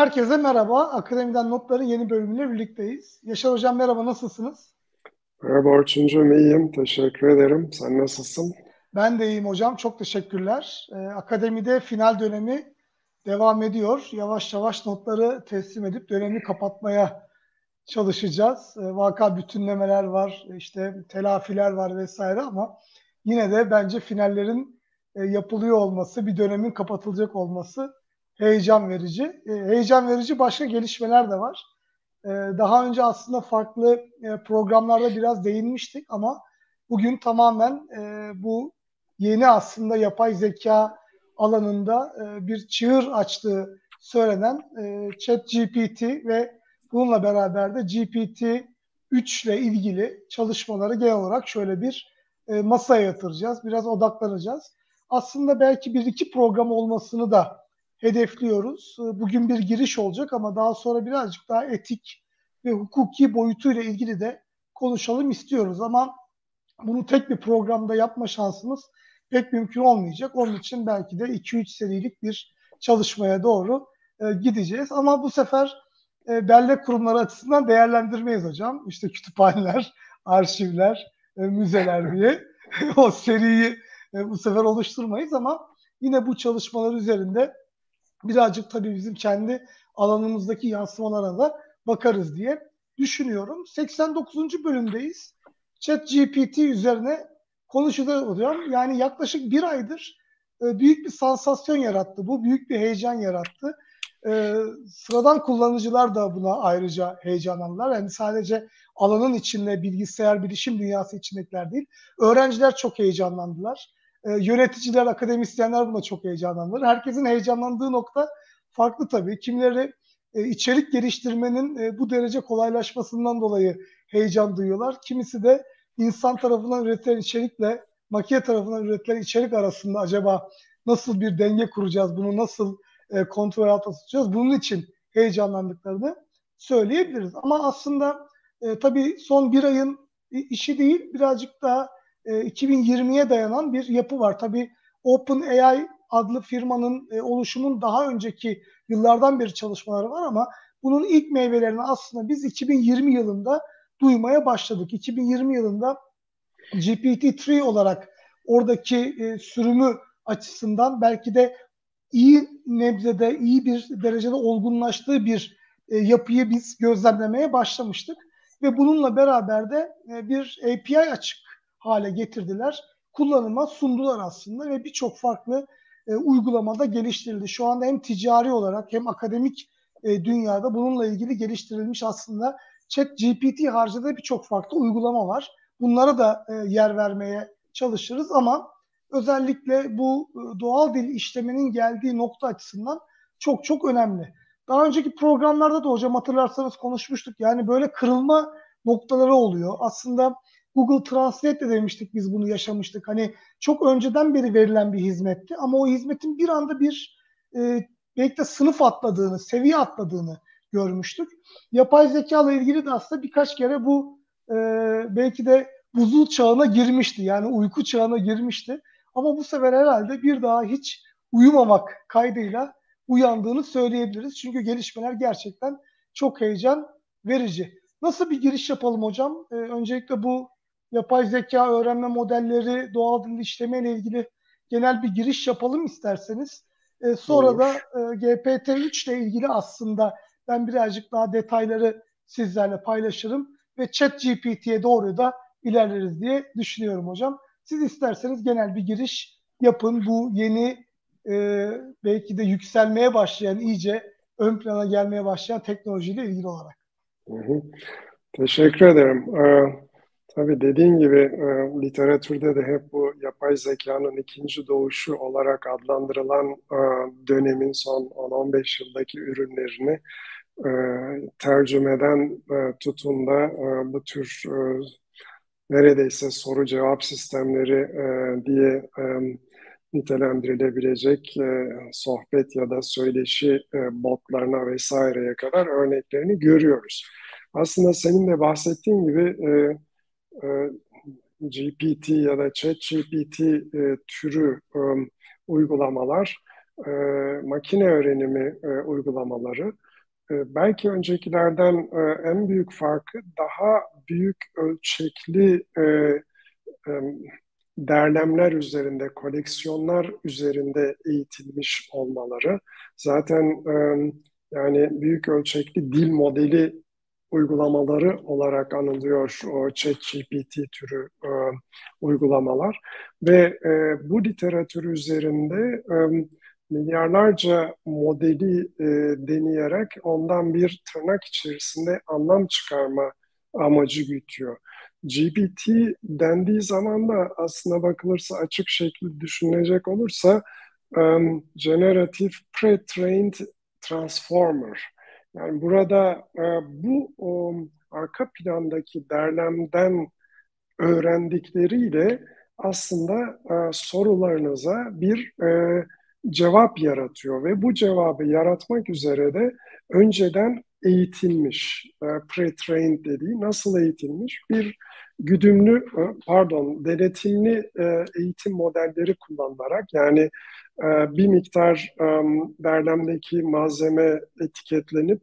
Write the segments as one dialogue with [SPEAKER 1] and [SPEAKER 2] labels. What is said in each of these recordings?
[SPEAKER 1] Herkese merhaba. Akademiden Notların yeni bölümüyle birlikteyiz. Yaşar Hocam merhaba, nasılsınız?
[SPEAKER 2] Merhaba Orçuncuğum, iyiyim. Teşekkür ederim. Sen nasılsın?
[SPEAKER 1] Ben de iyiyim hocam. Çok teşekkürler. Ee, akademide final dönemi devam ediyor. Yavaş yavaş notları teslim edip dönemi kapatmaya çalışacağız. Ee, vaka bütünlemeler var, işte telafiler var vesaire ama yine de bence finallerin e, yapılıyor olması, bir dönemin kapatılacak olması heyecan verici. E, heyecan verici başka gelişmeler de var. E, daha önce aslında farklı e, programlarda biraz değinmiştik ama bugün tamamen bu yeni aslında yapay zeka alanında bir çığır açtığı söylenen e, ChatGPT ve bununla beraber de GPT 3 ile ilgili çalışmaları genel olarak şöyle bir masaya yatıracağız. Biraz odaklanacağız. Aslında belki bir iki program olmasını da hedefliyoruz. Ee, bugün bir giriş olacak ama daha sonra birazcık daha etik ve hukuki boyutuyla ilgili de konuşalım istiyoruz ama bunu tek bir programda yapma şansımız pek mümkün olmayacak. Onun için belki de 2-3 serilik bir çalışmaya doğru e, gideceğiz. Ama bu sefer e, bellek kurumları açısından değerlendirmeyiz hocam. İşte kütüphaneler, arşivler, e, müzeler diye o seriyi e, bu sefer oluşturmayız ama yine bu çalışmalar üzerinde birazcık tabii bizim kendi alanımızdaki yansımalara da bakarız diye düşünüyorum. 89. bölümdeyiz. Chat GPT üzerine konuşuda oluyorum. Yani yaklaşık bir aydır e, büyük bir sansasyon yarattı. Bu büyük bir heyecan yarattı. E, sıradan kullanıcılar da buna ayrıca heyecanlandılar. Yani sadece alanın içinde bilgisayar bilişim dünyası içindekiler değil. Öğrenciler çok heyecanlandılar. E, yöneticiler, akademisyenler buna çok heyecanlanır. Herkesin heyecanlandığı nokta farklı tabii. Kimileri e, içerik geliştirmenin e, bu derece kolaylaşmasından dolayı heyecan duyuyorlar. Kimisi de insan tarafından üretilen içerikle makine tarafından üretilen içerik arasında acaba nasıl bir denge kuracağız, bunu nasıl e, kontrol altında tutacağız, bunun için heyecanlandıklarını söyleyebiliriz. Ama aslında e, tabii son bir ayın işi değil, birazcık daha e, 2020'ye dayanan bir yapı var. Tabii OpenAI adlı firmanın e, oluşumun daha önceki yıllardan beri çalışmaları var ama bunun ilk meyvelerini aslında biz 2020 yılında duymaya başladık. 2020 yılında GPT-3 olarak oradaki e, sürümü açısından belki de iyi nebzede, iyi bir derecede olgunlaştığı bir e, yapıyı biz gözlemlemeye başlamıştık. Ve bununla beraber de e, bir API açık hale getirdiler. Kullanıma sundular aslında ve birçok farklı e, uygulamada geliştirildi. Şu anda hem ticari olarak hem akademik e, dünyada bununla ilgili geliştirilmiş aslında Chat GPT haricinde birçok farklı uygulama var. Bunlara da e, yer vermeye çalışırız ama özellikle bu e, doğal dil işlemenin geldiği nokta açısından çok çok önemli. Daha önceki programlarda da hocam hatırlarsanız konuşmuştuk. Yani böyle kırılma noktaları oluyor. Aslında Google Translate de demiştik biz bunu yaşamıştık. Hani çok önceden beri verilen bir hizmetti ama o hizmetin bir anda bir e, belki de sınıf atladığını, seviye atladığını görmüştük. Yapay zeka ile ilgili de aslında birkaç kere bu e, belki de buzul çağına girmişti. Yani uyku çağına girmişti. Ama bu sefer herhalde bir daha hiç uyumamak kaydıyla uyandığını söyleyebiliriz. Çünkü gelişmeler gerçekten çok heyecan verici. Nasıl bir giriş yapalım hocam? Ee, öncelikle bu yapay zeka öğrenme modelleri, doğal dil işleme ile ilgili genel bir giriş yapalım isterseniz. E, sonra Olur. da e, GPT-3 ile ilgili aslında ben birazcık daha detayları sizlerle paylaşırım ve Chat GPT'ye doğru da ilerleriz diye düşünüyorum hocam. Siz isterseniz genel bir giriş yapın. Bu yeni e, belki de yükselmeye başlayan, iyice ön plana gelmeye başlayan teknolojiyle ilgili olarak.
[SPEAKER 2] Hı hı. Teşekkür ederim. Ee, Tabii dediğin gibi e, literatürde de hep bu yapay zekanın ikinci doğuşu olarak adlandırılan e, dönemin son 10-15 yıldaki ürünlerini e, tercümeden e, tutun da e, bu tür e, neredeyse soru cevap sistemleri e, diye e, nitelendirilebilecek e, sohbet ya da söyleşi e, botlarına vesaireye kadar örneklerini görüyoruz. Aslında senin de bahsettiğin gibi e, e, GPT ya da ChatGPT e, türü e, uygulamalar e, makine öğrenimi e, uygulamaları. E, belki öncekilerden e, en büyük farkı daha büyük ölçekli e, e, derlemler üzerinde, koleksiyonlar üzerinde eğitilmiş olmaları. Zaten e, yani büyük ölçekli dil modeli uygulamaları olarak anılıyor o ChatGPT türü e, uygulamalar ve e, bu literatür üzerinde e, milyarlarca modeli e, deneyerek ondan bir tırnak içerisinde anlam çıkarma amacı gütüyor. GPT dendiği zaman da aslına bakılırsa açık şekilde düşünecek olursa um, Generative Pre-Trained Transformer. Yani burada e, bu o, arka plandaki derlemden öğrendikleriyle aslında e, sorularınıza bir e, cevap yaratıyor ve bu cevabı yaratmak üzere de önceden eğitilmiş, e, pre-trained dediği nasıl eğitilmiş? Bir güdümlü, e, pardon, denetimli e, eğitim modelleri kullanılarak yani bir miktar derlemdeki malzeme etiketlenip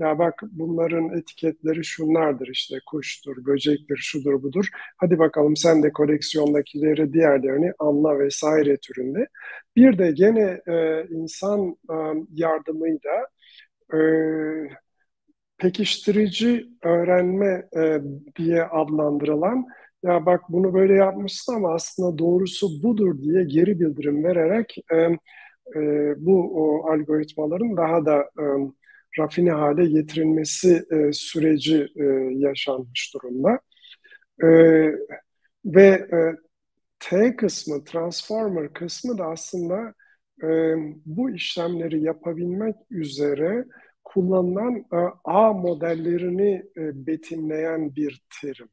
[SPEAKER 2] ya bak bunların etiketleri şunlardır işte kuştur, böcektir, şudur budur. Hadi bakalım sen de koleksiyondakileri diğerlerini anla vesaire türünde. Bir de gene e, insan e, yardımıyla e, pekiştirici öğrenme e, diye adlandırılan ya bak bunu böyle yapmışsın ama aslında doğrusu budur diye geri bildirim vererek e, e, bu o algoritmaların daha da e, rafine hale getirilmesi e, süreci e, yaşanmış durumda. E, ve e, T kısmı, transformer kısmı da aslında e, bu işlemleri yapabilmek üzere kullanılan e, A modellerini e, betimleyen bir terim.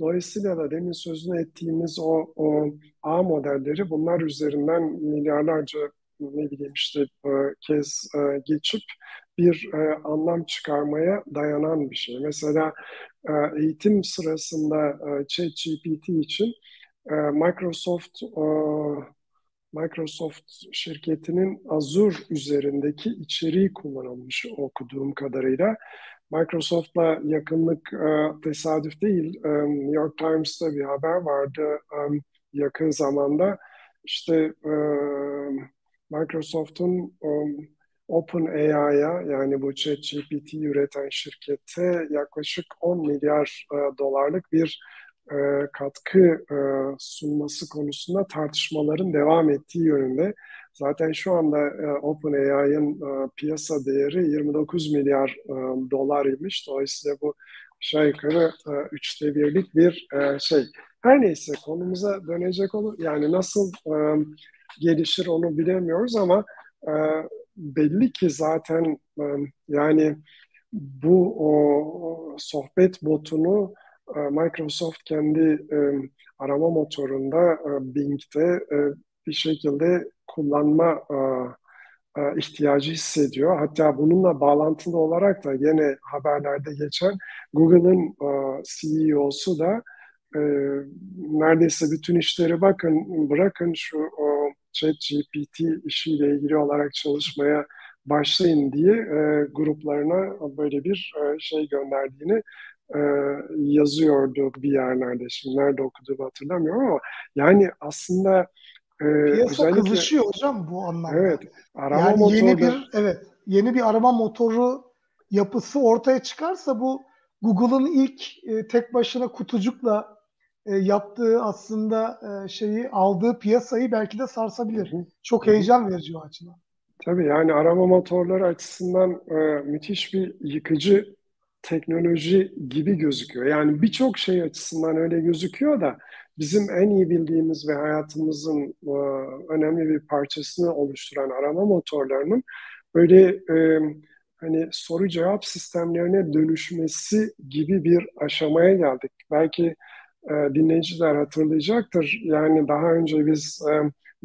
[SPEAKER 2] Dolayısıyla da demin sözünü ettiğimiz o, o A modelleri bunlar üzerinden milyarlarca ne bileyim işte e, kez e, geçip bir e, anlam çıkarmaya dayanan bir şey. Mesela eğitim sırasında ChatGPT için Microsoft Microsoft şirketinin Azure üzerindeki içeriği kullanılmış okuduğum kadarıyla. Microsoft'la yakınlık tesadüf değil. New York Times'ta bir haber vardı yakın zamanda. İşte Microsoft'un um, OpenAI'ya yani bu ChatGPT üreten şirkete yaklaşık 10 milyar e, dolarlık bir e, katkı e, sunması konusunda tartışmaların devam ettiği yönünde. Zaten şu anda e, OpenAI'ın e, piyasa değeri 29 milyar e, dolar imiş. Dolayısıyla bu aşağı yukarı e, üçte birlik bir e, şey. Her neyse konumuza dönecek olur. Yani nasıl e, gelişir onu bilemiyoruz ama e, belli ki zaten e, yani bu o, sohbet botunu Microsoft kendi e, arama motorunda e, Bing'de e, bir şekilde kullanma e, e, ihtiyacı hissediyor. Hatta bununla bağlantılı olarak da yine haberlerde geçen Google'ın e, CEO'su da e, neredeyse bütün işleri bakın bırakın şu o ChatGPT işiyle ilgili olarak çalışmaya başlayın diye e, gruplarına böyle bir e, şey gönderdiğini e, yazıyordu bir yerlerde. Şimdi nerede okuduğumu hatırlamıyorum ama yani aslında
[SPEAKER 1] e, Piyasa özellikle, kızışıyor hocam bu anlamda.
[SPEAKER 2] Evet. Arama
[SPEAKER 1] yani motoru yeni bir evet yeni bir arama motoru yapısı ortaya çıkarsa bu Google'ın ilk e, tek başına kutucukla e, yaptığı aslında e, şeyi aldığı piyasayı belki de sarsabilir. Hı hı. Çok heyecan verici o açıdan.
[SPEAKER 2] Tabii yani arama motorları açısından e, müthiş bir yıkıcı teknoloji gibi gözüküyor. Yani birçok şey açısından öyle gözüküyor da bizim en iyi bildiğimiz ve hayatımızın e, önemli bir parçasını oluşturan arama motorlarının böyle e, hani soru cevap sistemlerine dönüşmesi gibi bir aşamaya geldik. Belki e, dinleyiciler hatırlayacaktır. Yani daha önce biz e,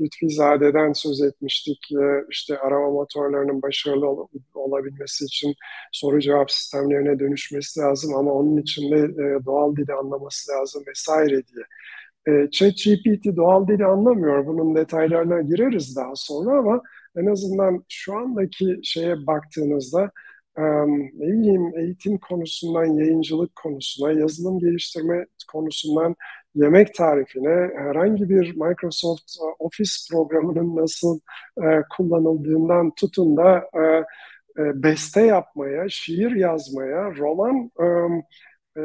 [SPEAKER 2] Lütfi Zade'den söz etmiştik. E, işte arama motorlarının başarılı ol, olabilmesi için soru cevap sistemlerine dönüşmesi lazım ama onun için de e, doğal dili anlaması lazım vesaire diye. E, ChatGPT doğal dili anlamıyor. Bunun detaylarına gireriz daha sonra ama en azından şu andaki şeye baktığınızda ne bileyim eğitim konusundan yayıncılık konusuna, yazılım geliştirme konusundan yemek tarifine, herhangi bir Microsoft Office programının nasıl kullanıldığından tutun da beste yapmaya, şiir yazmaya, roman e,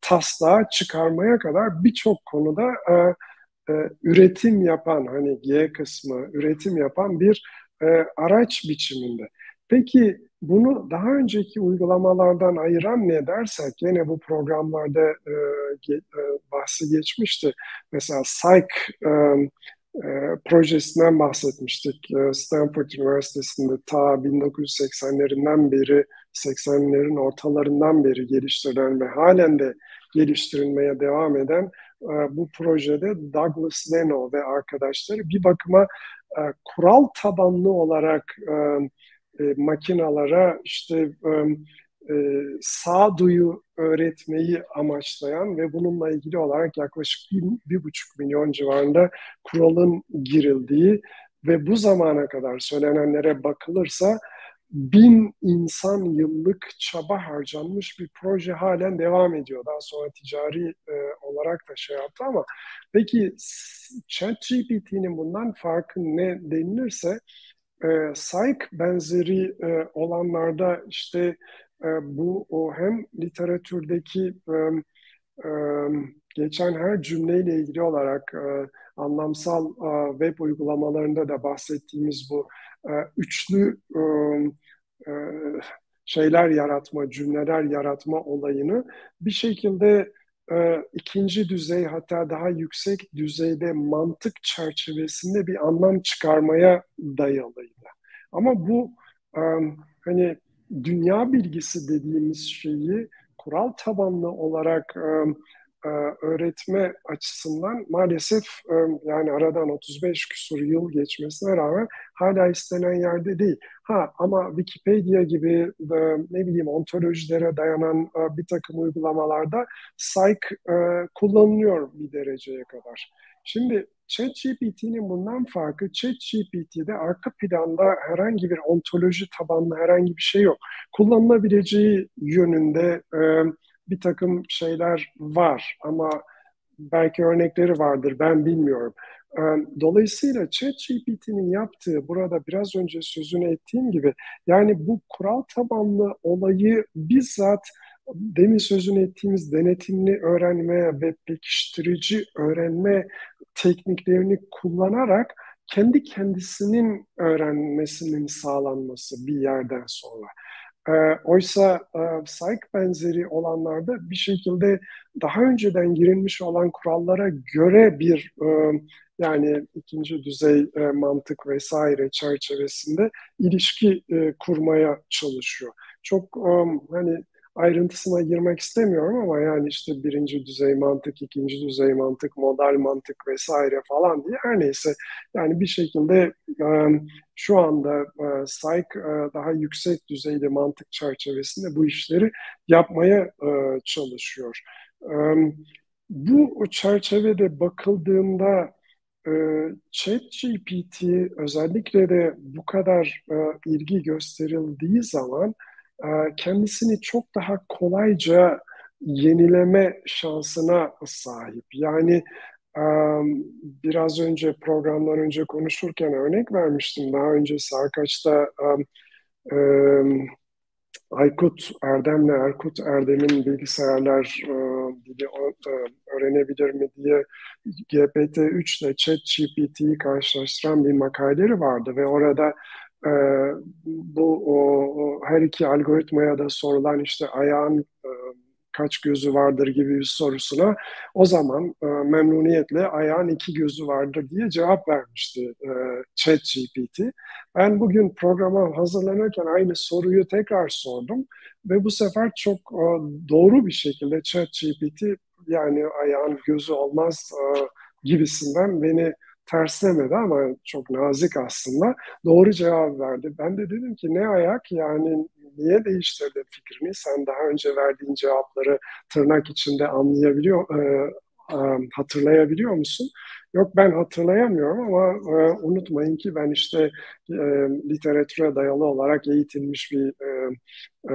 [SPEAKER 2] taslağı çıkarmaya kadar birçok konuda e, e, üretim yapan, hani G kısmı üretim yapan bir e, araç biçiminde. Peki bunu daha önceki uygulamalardan ayıran ne dersek, yine bu programlarda e, ge, e, bahsi geçmişti. Mesela Psych e, e, projesinden bahsetmiştik. E, Stanford Üniversitesi'nde ta 1980'lerinden beri 80'lerin ortalarından beri geliştirilen ve halen de geliştirilmeye devam eden e, bu projede Douglas Leno ve arkadaşları bir bakıma e, kural tabanlı olarak e, e, makinalara işte e, e, sağduyu öğretmeyi amaçlayan ve bununla ilgili olarak yaklaşık bir, bir buçuk milyon civarında kuralın girildiği ve bu zamana kadar söylenenlere bakılırsa bin insan yıllık çaba harcanmış bir proje halen devam ediyor. Daha sonra ticari e, olarak da şey yaptı ama peki ChatGPT'nin bundan farkı ne denilirse e, Psych benzeri e, olanlarda işte e, bu o hem literatürdeki e, e, geçen her cümleyle ilgili olarak e, anlamsal e, web uygulamalarında da bahsettiğimiz bu e, üçlü e, e, şeyler yaratma, cümleler yaratma olayını bir şekilde e, ikinci düzey hatta daha yüksek düzeyde mantık çerçevesinde bir anlam çıkarmaya dayalıydı. Ama bu e, hani dünya bilgisi dediğimiz şeyi kural tabanlı olarak e, e, öğretme açısından maalesef e, yani aradan 35 küsur yıl geçmesine rağmen hala istenen yerde değil. Ha ama Wikipedia gibi e, ne bileyim ontolojilere dayanan bir takım uygulamalarda psych kullanılıyor bir dereceye kadar. Şimdi ChatGPT'nin bundan farkı ChatGPT'de arka planda herhangi bir ontoloji tabanlı herhangi bir şey yok. Kullanılabileceği yönünde e, bir takım şeyler var ama belki örnekleri vardır ben bilmiyorum. Ee, dolayısıyla ChatGPT'nin yaptığı burada biraz önce sözünü ettiğim gibi yani bu kural tabanlı olayı bizzat demin sözünü ettiğimiz denetimli öğrenme ve pekiştirici öğrenme tekniklerini kullanarak kendi kendisinin öğrenmesinin sağlanması bir yerden sonra. E, oysa e, psych benzeri olanlarda bir şekilde daha önceden girilmiş olan kurallara göre bir e, yani ikinci düzey e, mantık vesaire çerçevesinde ilişki e, kurmaya çalışıyor. Çok um, hani ayrıntısına girmek istemiyorum ama yani işte birinci düzey mantık, ikinci düzey mantık, modal mantık vesaire falan diye her neyse yani bir şekilde şu anda SAIK e, daha yüksek düzeyde mantık çerçevesinde bu işleri yapmaya çalışıyor. Bu çerçevede bakıldığında ChatGPT özellikle de bu kadar ilgi gösterildiği zaman kendisini çok daha kolayca yenileme şansına sahip. Yani biraz önce programdan önce konuşurken örnek vermiştim. Daha önce Sarkaç'ta Aykut Erdem'le Erkut Erdem'in bilgisayarlar dili öğrenebilir mi diye GPT-3 ile ChatGPT'yi karşılaştıran bir makaleleri vardı ve orada bu o, her iki algoritmaya da sorulan işte ayağın kaç gözü vardır gibi bir sorusuna o zaman e, memnuniyetle ayağın iki gözü vardır diye cevap vermişti e, ChatGPT. Ben bugün programa hazırlanırken aynı soruyu tekrar sordum ve bu sefer çok e, doğru bir şekilde ChatGPT yani ayağın gözü olmaz e, gibisinden beni terslemedi ama çok nazik aslında. Doğru cevap verdi. Ben de dedim ki ne ayak yani niye değiştirdin fikrini? Sen daha önce verdiğin cevapları tırnak içinde anlayabiliyor, e, hatırlayabiliyor musun? Yok ben hatırlayamıyorum ama e, unutmayın ki ben işte e, literatüre dayalı olarak eğitilmiş bir e, e,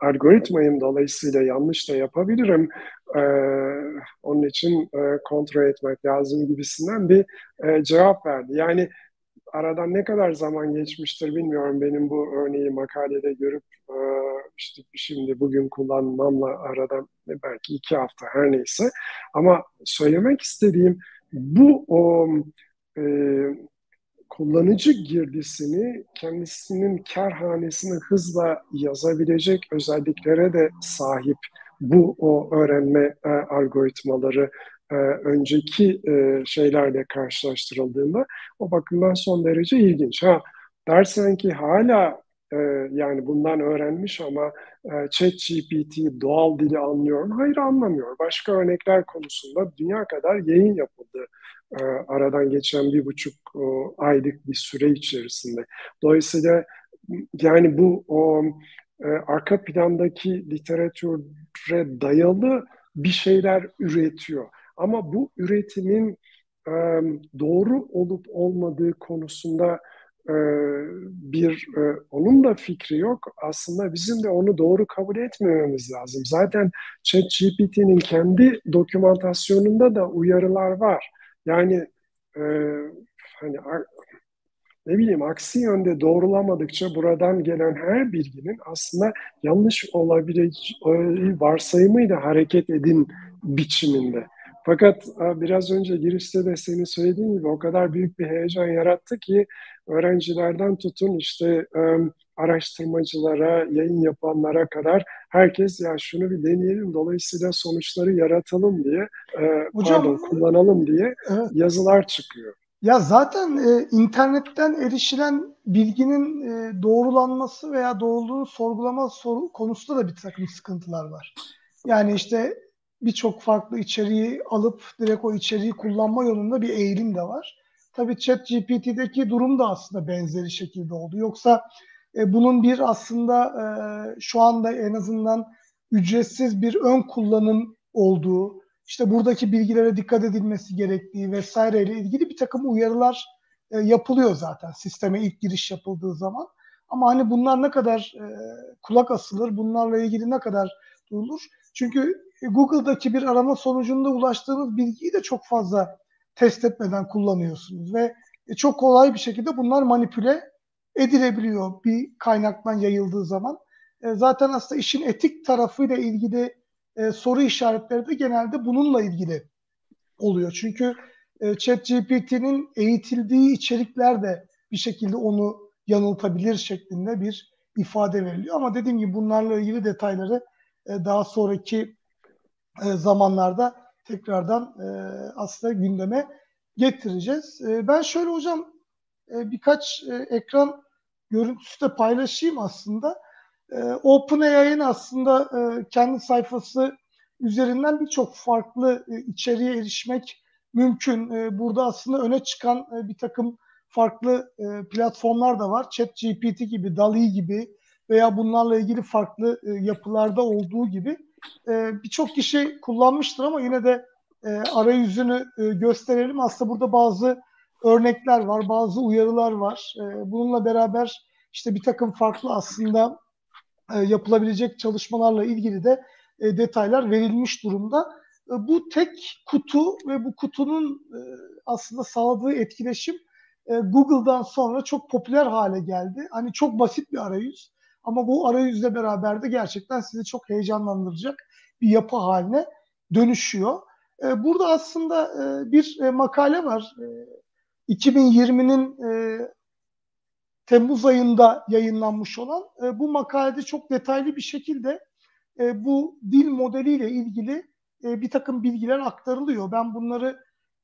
[SPEAKER 2] algoritmayım. Dolayısıyla yanlış da yapabilirim. E, onun için e, kontrol etmek lazım gibisinden bir e, cevap verdi. Yani aradan ne kadar zaman geçmiştir bilmiyorum. Benim bu örneği makalede görüp e, işte şimdi bugün kullanmamla aradan belki iki hafta her neyse. Ama söylemek istediğim bu o e, kullanıcı girdisini kendisinin karhanesini hızla yazabilecek özelliklere de sahip bu o öğrenme e, algoritmaları e, önceki e, şeylerle karşılaştırıldığında o bakımdan son derece ilginç. Ha dersen ki hala e, yani bundan öğrenmiş ama e, chat GPT doğal dili anlıyor mu? Hayır anlamıyor. Başka örnekler konusunda dünya kadar yayın yapıldı e, aradan geçen bir buçuk aylık bir süre içerisinde. Dolayısıyla yani bu o e, arka plandaki literatüre dayalı bir şeyler üretiyor. Ama bu üretimin doğru olup olmadığı konusunda e, bir e, onun da fikri yok. Aslında bizim de onu doğru kabul etmememiz lazım. Zaten ChatGPT'nin kendi dokümantasyonunda da uyarılar var. Yani e, hani ne bileyim aksi yönde doğrulamadıkça buradan gelen her bilginin aslında yanlış olabileceği varsayımıyla hareket edin biçiminde. Fakat biraz önce girişte de senin söylediğin gibi o kadar büyük bir heyecan yarattı ki öğrencilerden tutun işte araştırmacılara, yayın yapanlara kadar herkes ya şunu bir deneyelim dolayısıyla sonuçları yaratalım diye Hocam, pardon kullanalım diye evet. yazılar çıkıyor.
[SPEAKER 1] Ya zaten e, internetten erişilen bilginin e, doğrulanması veya doğruluğunu sorgulama soru, konusunda da bir takım sıkıntılar var. Yani işte birçok farklı içeriği alıp direkt o içeriği kullanma yolunda bir eğilim de var. Tabii ChatGPT'deki durum da aslında benzeri şekilde oldu. Yoksa e, bunun bir aslında e, şu anda en azından ücretsiz bir ön kullanım olduğu, işte buradaki bilgilere dikkat edilmesi gerektiği vesaireyle ilgili bir takım uyarılar e, yapılıyor zaten sisteme ilk giriş yapıldığı zaman. Ama hani bunlar ne kadar e, kulak asılır, bunlarla ilgili ne kadar durulur? Çünkü e, Google'daki bir arama sonucunda ulaştığınız bilgiyi de çok fazla test etmeden kullanıyorsunuz ve e, çok kolay bir şekilde bunlar manipüle edilebiliyor bir kaynaktan yayıldığı zaman. E, zaten aslında işin etik tarafıyla ilgili soru işaretleri de genelde bununla ilgili oluyor. Çünkü ChatGPT'nin eğitildiği içerikler de bir şekilde onu yanıltabilir şeklinde bir ifade veriliyor. Ama dediğim gibi bunlarla ilgili detayları daha sonraki e, zamanlarda tekrardan e, aslında gündeme getireceğiz. E, ben şöyle hocam birkaç ekran görüntüsü de paylaşayım aslında. OpenAI'nin aslında kendi sayfası üzerinden birçok farklı içeriğe erişmek mümkün. Burada aslında öne çıkan bir takım farklı platformlar da var. ChatGPT gibi, DALI gibi veya bunlarla ilgili farklı yapılarda olduğu gibi e, birçok kişi kullanmıştır ama yine de e, arayüzünü e, gösterelim. Aslında burada bazı örnekler var, bazı uyarılar var. E, bununla beraber işte bir takım farklı aslında e, yapılabilecek çalışmalarla ilgili de e, detaylar verilmiş durumda. E, bu tek kutu ve bu kutunun e, aslında sağladığı etkileşim e, Google'dan sonra çok popüler hale geldi. Hani çok basit bir arayüz. Ama bu arayüzle beraber de gerçekten sizi çok heyecanlandıracak bir yapı haline dönüşüyor. E, burada aslında e, bir e, makale var. 2020'nin Temmuz ayında yayınlanmış olan. Bu makalede çok detaylı bir şekilde bu dil modeliyle ilgili bir takım bilgiler aktarılıyor. Ben bunları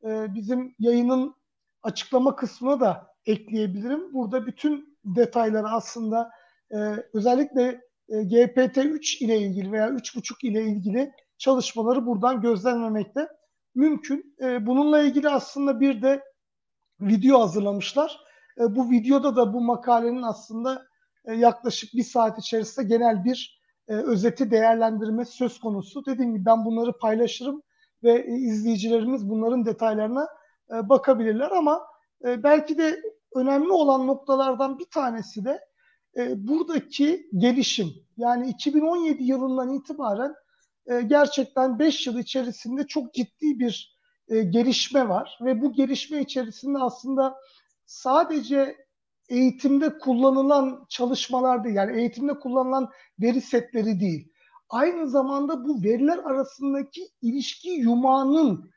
[SPEAKER 1] bizim yayının açıklama kısmına da ekleyebilirim. Burada bütün detayları aslında e, özellikle e, GPT-3 ile ilgili veya 3.5 ile ilgili çalışmaları buradan gözlemlemekte mümkün. E, bununla ilgili aslında bir de video hazırlamışlar. E, bu videoda da bu makalenin aslında e, yaklaşık bir saat içerisinde genel bir e, özeti değerlendirme söz konusu. Dediğim gibi ben bunları paylaşırım ve e, izleyicilerimiz bunların detaylarına e, bakabilirler ama e, belki de önemli olan noktalardan bir tanesi de e, buradaki gelişim. Yani 2017 yılından itibaren e, gerçekten 5 yıl içerisinde çok ciddi bir e, gelişme var ve bu gelişme içerisinde aslında sadece eğitimde kullanılan çalışmalar değil, yani eğitimde kullanılan veri setleri değil. Aynı zamanda bu veriler arasındaki ilişki yumağının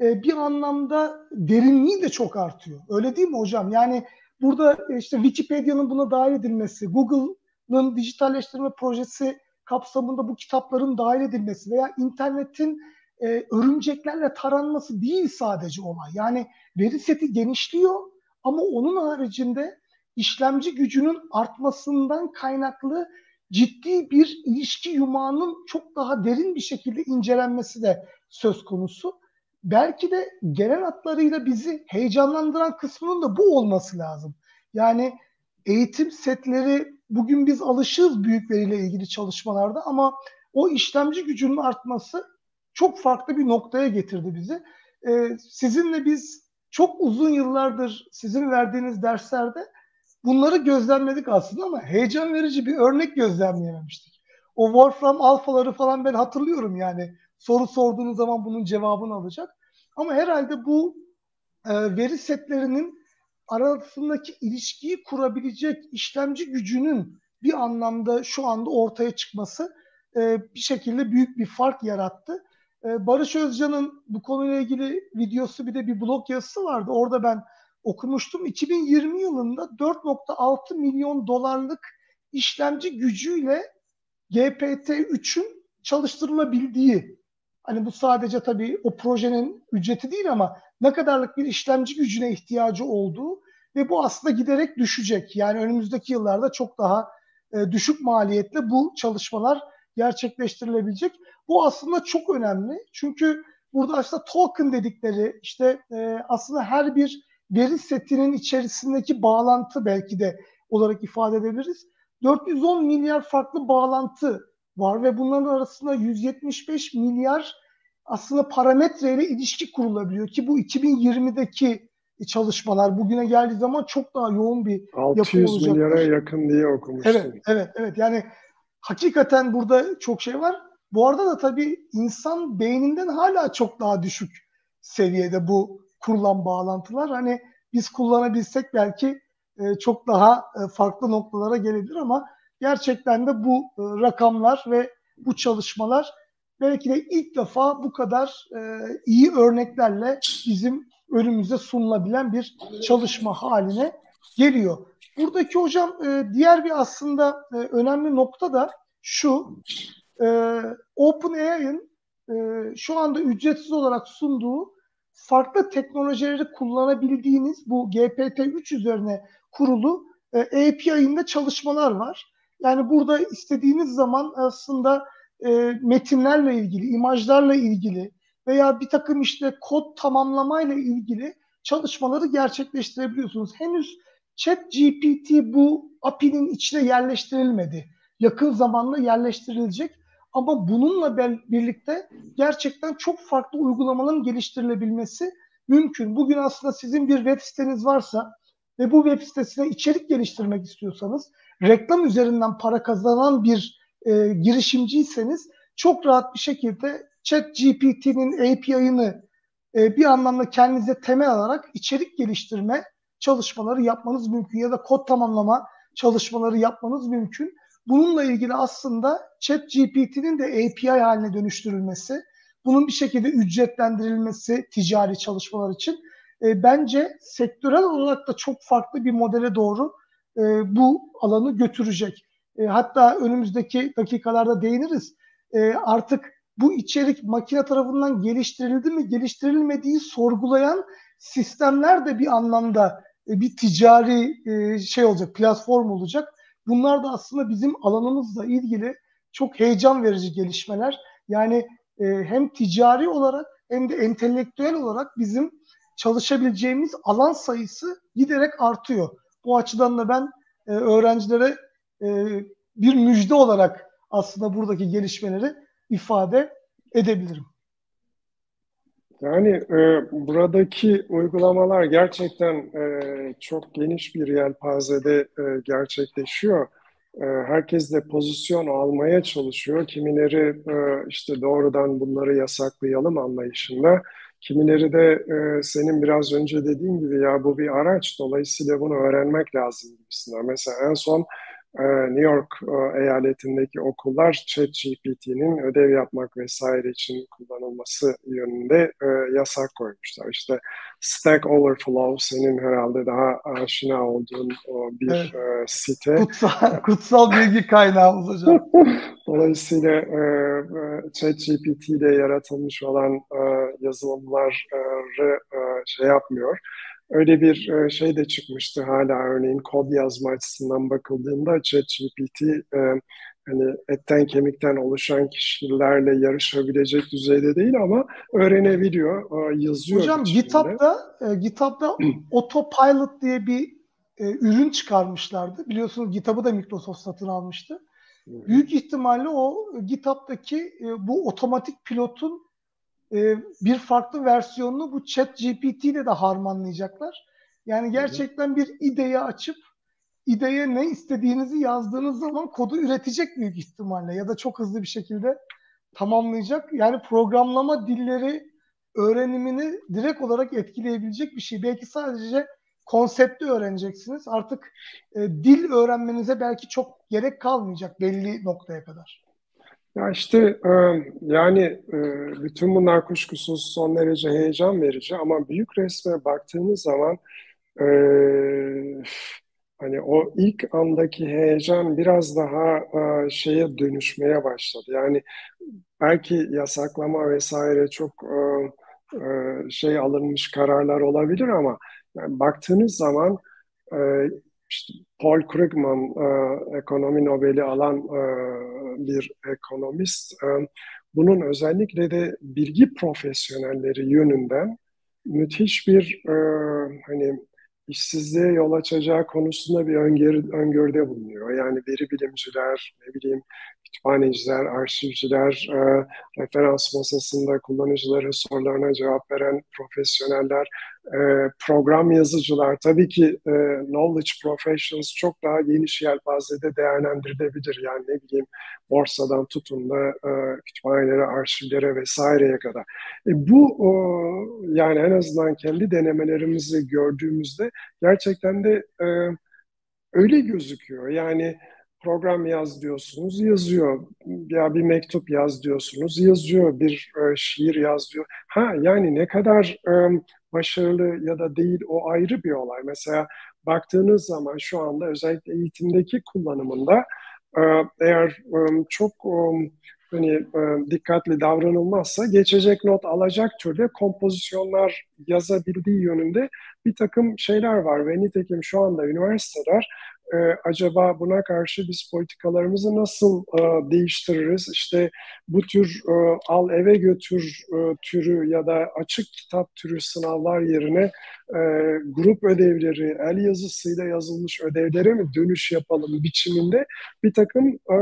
[SPEAKER 1] e, bir anlamda derinliği de çok artıyor. Öyle değil mi hocam? Yani burada e, işte Wikipedia'nın buna dahil edilmesi, Google'ın dijitalleştirme projesi kapsamında bu kitapların dahil edilmesi veya internetin e, örümceklerle taranması değil sadece olay. Yani veri seti genişliyor ama onun haricinde işlemci gücünün artmasından kaynaklı ciddi bir ilişki yumağının çok daha derin bir şekilde incelenmesi de söz konusu. Belki de genel hatlarıyla bizi heyecanlandıran kısmının da bu olması lazım. Yani eğitim setleri bugün biz alışığız büyük veriyle ilgili çalışmalarda ama o işlemci gücünün artması çok farklı bir noktaya getirdi bizi. Ee, sizinle biz çok uzun yıllardır sizin verdiğiniz derslerde bunları gözlemledik aslında ama heyecan verici bir örnek gözlemleyememiştik. O Wolfram alfaları falan ben hatırlıyorum yani. Soru sorduğunuz zaman bunun cevabını alacak. Ama herhalde bu e, veri setlerinin arasındaki ilişkiyi kurabilecek işlemci gücünün bir anlamda şu anda ortaya çıkması e, bir şekilde büyük bir fark yarattı. E, Barış Özcan'ın bu konuyla ilgili videosu bir de bir blog yazısı vardı. Orada ben okumuştum. 2020 yılında 4.6 milyon dolarlık işlemci gücüyle GPT-3'ün çalıştırılabildiği hani bu sadece tabii o projenin ücreti değil ama ne kadarlık bir işlemci gücüne ihtiyacı olduğu ve bu aslında giderek düşecek. Yani önümüzdeki yıllarda çok daha e, düşük maliyetle bu çalışmalar gerçekleştirilebilecek. Bu aslında çok önemli. Çünkü burada aslında token dedikleri işte e, aslında her bir veri setinin içerisindeki bağlantı belki de olarak ifade edebiliriz. 410 milyar farklı bağlantı var ve bunların arasında 175 milyar aslında parametreyle ilişki kurulabiliyor ki bu 2020'deki çalışmalar bugüne geldiği zaman çok daha yoğun bir
[SPEAKER 2] 600 yapı olacak. milyara yakın diye okumuştum.
[SPEAKER 1] Evet, evet, evet. Yani hakikaten burada çok şey var. Bu arada da tabii insan beyninden hala çok daha düşük seviyede bu kurulan bağlantılar. Hani biz kullanabilsek belki e, çok daha e, farklı noktalara gelebilir ama gerçekten de bu e, rakamlar ve bu çalışmalar belki de ilk defa bu kadar e, iyi örneklerle bizim önümüze sunulabilen bir çalışma haline geliyor. Buradaki hocam e, diğer bir aslında önemli nokta da şu. OpenAI'ın şu anda ücretsiz olarak sunduğu farklı teknolojileri kullanabildiğiniz bu GPT-3 üzerine kurulu API'inde çalışmalar var. Yani burada istediğiniz zaman aslında e, metinlerle ilgili, imajlarla ilgili veya bir takım işte kod tamamlamayla ilgili çalışmaları gerçekleştirebiliyorsunuz. Henüz Chat GPT bu API'nin içine yerleştirilmedi. Yakın zamanda yerleştirilecek. Ama bununla birlikte gerçekten çok farklı uygulamaların geliştirilebilmesi mümkün. Bugün aslında sizin bir web siteniz varsa ve bu web sitesine içerik geliştirmek istiyorsanız, reklam üzerinden para kazanan bir e, girişimciyseniz çok rahat bir şekilde Chat GPT'nin API'ını e, bir anlamda kendinize temel alarak içerik geliştirme çalışmaları yapmanız mümkün ya da kod tamamlama çalışmaları yapmanız mümkün. Bununla ilgili aslında Chat GPT'nin de API haline dönüştürülmesi, bunun bir şekilde ücretlendirilmesi ticari çalışmalar için e, bence sektörel olarak da çok farklı bir modele doğru e, bu alanı götürecek. E, hatta önümüzdeki dakikalarda değiniriz. E, artık bu içerik makine tarafından geliştirildi mi, geliştirilmediği sorgulayan sistemler de bir anlamda e, bir ticari e, şey olacak, platform olacak. Bunlar da aslında bizim alanımızla ilgili çok heyecan verici gelişmeler. Yani e, hem ticari olarak hem de entelektüel olarak bizim çalışabileceğimiz alan sayısı giderek artıyor. Bu açıdan da ben e, öğrencilere e, bir müjde olarak aslında buradaki gelişmeleri ifade edebilirim.
[SPEAKER 2] Yani e, buradaki uygulamalar gerçekten e, çok geniş bir yelpazede e, gerçekleşiyor. E, herkes de pozisyon almaya çalışıyor. Kimileri e, işte doğrudan bunları yasaklayalım anlayışında. Kimileri de e, senin biraz önce dediğin gibi ya bu bir araç dolayısıyla bunu öğrenmek lazım gibisinden. Mesela en son New York e, eyaletindeki okullar ChatGPT'nin ödev yapmak vesaire için kullanılması yönünde e, yasak koymuşlar. İşte Stack Overflow senin herhalde daha aşina olduğun bir evet. E, site.
[SPEAKER 1] Kutsal, kutsal bilgi kaynağımız hocam.
[SPEAKER 2] Dolayısıyla ChatGPT ile yaratılmış olan yazılımları şey yapmıyor Öyle bir e, şey de çıkmıştı hala örneğin kod yazma açısından bakıldığında ChatGPT e, hani etten kemikten oluşan kişilerle yarışabilecek düzeyde değil ama öğrenebiliyor, e, yazıyor.
[SPEAKER 1] Hocam GitHub'da e, GitHub'da Autopilot diye bir e, ürün çıkarmışlardı. Biliyorsunuz GitHub'ı da Microsoft satın almıştı. Büyük ihtimalle o GitHub'daki e, bu otomatik pilotun e, bir farklı versiyonunu bu chat GPT ile de harmanlayacaklar. Yani gerçekten bir ideyi açıp ideye ne istediğinizi yazdığınız zaman kodu üretecek büyük ihtimalle ya da çok hızlı bir şekilde tamamlayacak. Yani programlama dilleri öğrenimini direkt olarak etkileyebilecek bir şey. Belki sadece konsepti öğreneceksiniz. Artık e, dil öğrenmenize belki çok gerek kalmayacak belli noktaya kadar.
[SPEAKER 2] Ya işte yani bütün bunlar kuşkusuz son derece heyecan verici ama büyük resme baktığınız zaman hani o ilk andaki heyecan biraz daha şeye dönüşmeye başladı. Yani belki yasaklama vesaire çok şey alınmış kararlar olabilir ama yani baktığınız zaman işte Paul Krugman e, ekonomi Nobel'i alan e, bir ekonomist e, bunun özellikle de bilgi profesyonelleri yönünden müthiş bir e, hani işsizliğe yol açacağı konusunda bir öngörü, öngörüde bulunuyor. Yani veri bilimciler, ne bileyim kütüphaneciler, arşivciler, e, referans masasında kullanıcıların sorularına cevap veren profesyoneller, program yazıcılar, tabii ki e, knowledge professions çok daha geniş yelpazede değerlendirilebilir. Yani ne bileyim borsadan tutun da e, kütüphanelere, arşivlere vesaireye kadar. E, bu yani en azından kendi denemelerimizi gördüğümüzde gerçekten de e, öyle gözüküyor. Yani program yaz diyorsunuz, yazıyor. Ya bir mektup yaz diyorsunuz, yazıyor. Bir e, şiir yaz diyor. Ha yani ne kadar e, başarılı ya da değil o ayrı bir olay. Mesela baktığınız zaman şu anda özellikle eğitimdeki kullanımında e, eğer e, çok e, hani dikkatli davranılmazsa geçecek not alacak türde kompozisyonlar yazabildiği yönünde bir takım şeyler var ve nitekim şu anda üniversiteler e, acaba buna karşı biz politikalarımızı nasıl e, değiştiririz? İşte bu tür e, al eve götür e, türü ya da açık kitap türü sınavlar yerine e, grup ödevleri, el yazısıyla yazılmış ödevlere mi dönüş yapalım biçiminde bir takım e,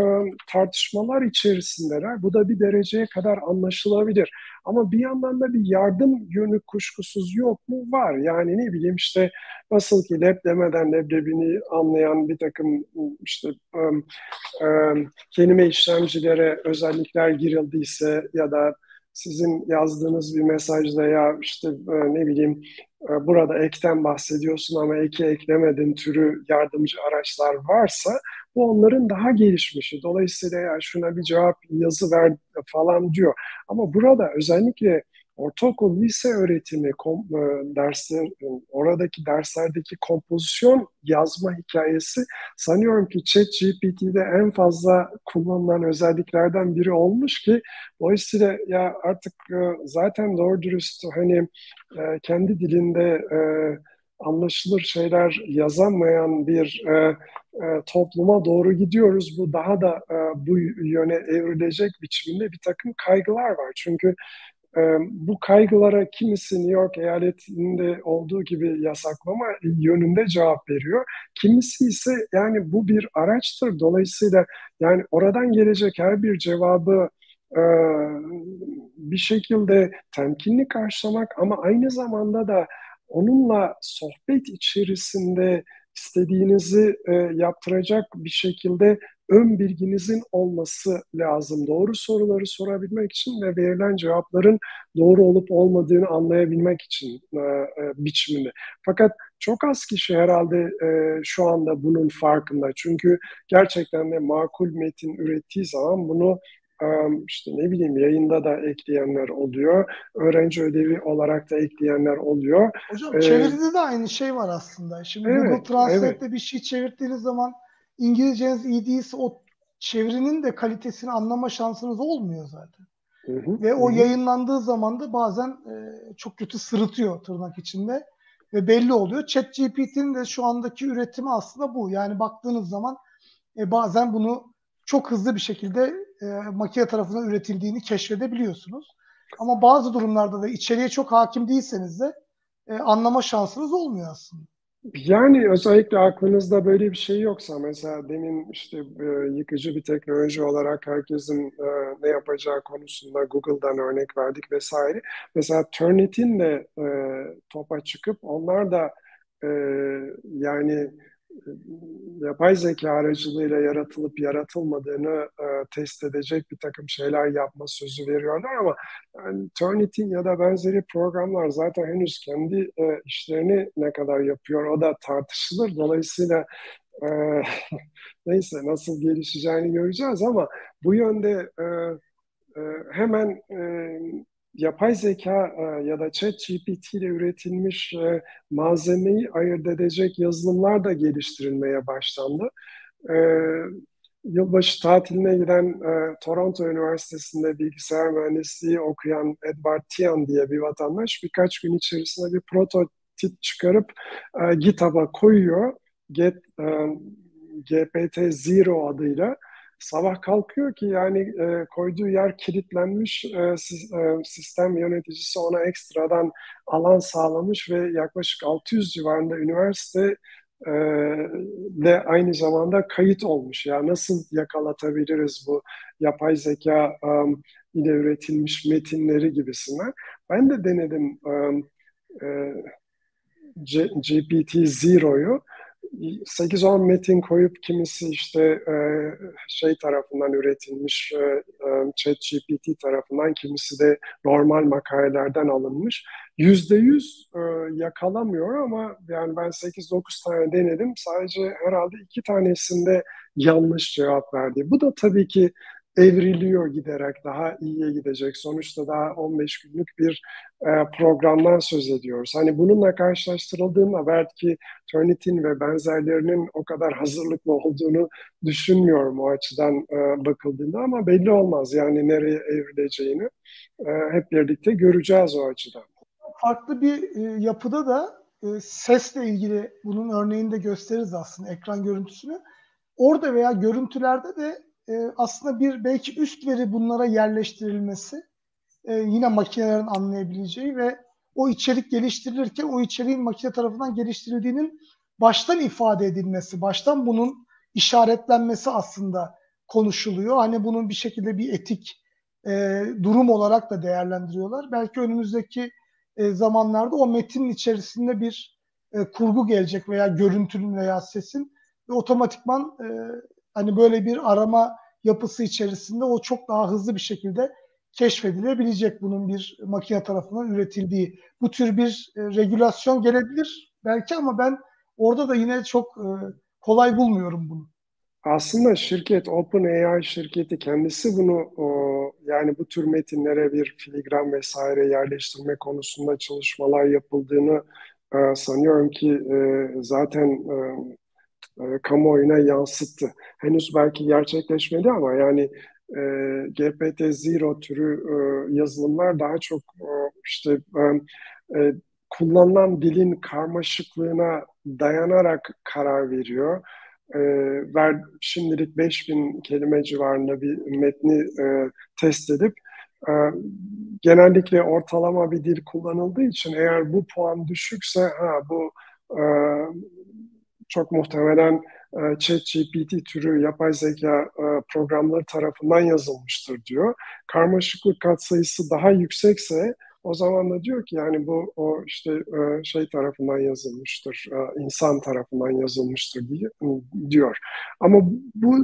[SPEAKER 2] tartışmalar içerisindeler. Bu da bir dereceye kadar anlaşılabilir. Ama bir yandan da bir yardım yönü kuşkusuz yok mu? Var. Yani ne bileyim işte nasıl ki leb demeden leblebini anlayan bir takım işte um, um, kelime işlemcilere özellikler girildiyse ya da sizin yazdığınız bir mesajda ya işte e, ne bileyim burada ekten bahsediyorsun ama eki eklemedin türü yardımcı araçlar varsa bu onların daha gelişmişi. Dolayısıyla ya şuna bir cevap yazı ver falan diyor. Ama burada özellikle ortaokul, lise öğretimi kom, e, dersler, oradaki derslerdeki kompozisyon yazma hikayesi sanıyorum ki ChatGPT'de en fazla kullanılan özelliklerden biri olmuş ki dolayısıyla ya artık e, zaten doğru dürüst hani e, kendi dilinde anlaşılır şeyler yazamayan bir e, e, topluma doğru gidiyoruz. Bu daha da e, bu yöne evrilecek biçimde bir takım kaygılar var. Çünkü e, bu kaygılara kimisi New York eyaletinde olduğu gibi yasaklama yönünde cevap veriyor. Kimisi ise yani bu bir araçtır. Dolayısıyla yani oradan gelecek her bir cevabı e, bir şekilde temkinli karşılamak ama aynı zamanda da onunla sohbet içerisinde istediğinizi e, yaptıracak bir şekilde ön bilginizin olması lazım. Doğru soruları sorabilmek için ve verilen cevapların doğru olup olmadığını anlayabilmek için e, e, biçiminde. Fakat çok az kişi herhalde e, şu anda bunun farkında. Çünkü gerçekten de makul metin ürettiği zaman bunu işte ne bileyim yayında da ekleyenler oluyor. Öğrenci ödevi olarak da ekleyenler oluyor.
[SPEAKER 1] Hocam ee, çeviride de aynı şey var aslında. Şimdi evet, Google Translate'de evet. bir şey çevirdiğiniz zaman İngilizceniz iyi değilse o çevirinin de kalitesini anlama şansınız olmuyor zaten. Hı hı, Ve hı. o yayınlandığı zaman da bazen e, çok kötü sırıtıyor tırnak içinde ve belli oluyor. ChatGPT'nin de şu andaki üretimi aslında bu. Yani baktığınız zaman e, bazen bunu çok hızlı bir şekilde e, makine tarafından üretildiğini keşfedebiliyorsunuz. Ama bazı durumlarda da içeriye çok hakim değilseniz de e, anlama şansınız olmuyor aslında.
[SPEAKER 2] Yani özellikle aklınızda böyle bir şey yoksa mesela demin işte e, yıkıcı bir teknoloji olarak herkesin e, ne yapacağı konusunda Google'dan örnek verdik vesaire. Mesela Turnitin de e, topa çıkıp onlar da e, yani yapay zeka aracılığıyla yaratılıp yaratılmadığını e, test edecek bir takım şeyler yapma sözü veriyorlar ama yani Turnitin ya da benzeri programlar zaten henüz kendi e, işlerini ne kadar yapıyor o da tartışılır. Dolayısıyla e, neyse nasıl gelişeceğini göreceğiz ama bu yönde e, e, hemen e, yapay zeka e, ya da chat GPT ile üretilmiş e, malzemeyi ayırt edecek yazılımlar da geliştirilmeye başlandı. E, yılbaşı tatiline giden Toronto Üniversitesi'nde bilgisayar mühendisliği okuyan Edward Tian diye bir vatandaş birkaç gün içerisinde bir prototip çıkarıp GitHub'a koyuyor. Get, e, GPT-0 adıyla sabah kalkıyor ki yani e, koyduğu yer kilitlenmiş e, e, sistem yöneticisi ona ekstradan alan sağlamış ve yaklaşık 600 civarında üniversite e, de aynı zamanda kayıt olmuş. Ya yani nasıl yakalatabiliriz bu yapay zeka um, ile üretilmiş metinleri gibisinden. Ben de denedim um, e, GPT-Zero'yu. 8-10 metin koyup kimisi işte e, şey tarafından üretilmiş e, e, ChatGPT tarafından kimisi de normal makalelerden alınmış. Yüzde yüz e, yakalamıyor ama yani ben 8-9 tane denedim. Sadece herhalde iki tanesinde yanlış cevap verdi. Bu da tabii ki evriliyor giderek daha iyiye gidecek. Sonuçta daha 15 günlük bir e, programdan söz ediyoruz. Hani bununla karşılaştırıldığında belki Turnitin ve benzerlerinin o kadar hazırlıklı olduğunu düşünmüyorum o açıdan e, bakıldığında ama belli olmaz yani nereye evrileceğini e, hep birlikte göreceğiz o açıdan.
[SPEAKER 1] Farklı bir e, yapıda da e, sesle ilgili bunun örneğini de gösteririz aslında ekran görüntüsünü. Orada veya görüntülerde de e, aslında bir belki üst veri bunlara yerleştirilmesi e, yine makinelerin anlayabileceği ve o içerik geliştirilirken o içeriğin makine tarafından geliştirildiğinin baştan ifade edilmesi, baştan bunun işaretlenmesi aslında konuşuluyor. Hani bunun bir şekilde bir etik e, durum olarak da değerlendiriyorlar. Belki önümüzdeki e, zamanlarda o metinin içerisinde bir e, kurgu gelecek veya görüntünün veya sesin ve otomatikman e, hani böyle bir arama yapısı içerisinde o çok daha hızlı bir şekilde keşfedilebilecek bunun bir makine tarafından üretildiği. Bu tür bir e, regülasyon gelebilir belki ama ben orada da yine çok e, kolay bulmuyorum bunu.
[SPEAKER 2] Aslında şirket OpenAI şirketi kendisi bunu o, yani bu tür metinlere bir filigran vesaire yerleştirme konusunda çalışmalar yapıldığını e, sanıyorum ki e, zaten e, e, kamuoyuna yansıttı. Henüz belki gerçekleşmedi ama yani e, GPT-0 türü e, yazılımlar daha çok e, işte e, e, kullanılan dilin karmaşıklığına dayanarak karar veriyor. E, ver, şimdilik 5000 kelime civarında bir metni e, test edip e, genellikle ortalama bir dil kullanıldığı için eğer bu puan düşükse ha bu e, çok muhtemelen e, ChatGPT türü yapay zeka e, programları tarafından yazılmıştır diyor. Karmaşıklık katsayısı daha yüksekse o zaman da diyor ki yani bu o işte e, şey tarafından yazılmıştır, insan tarafından yazılmıştır diyor. Ama bu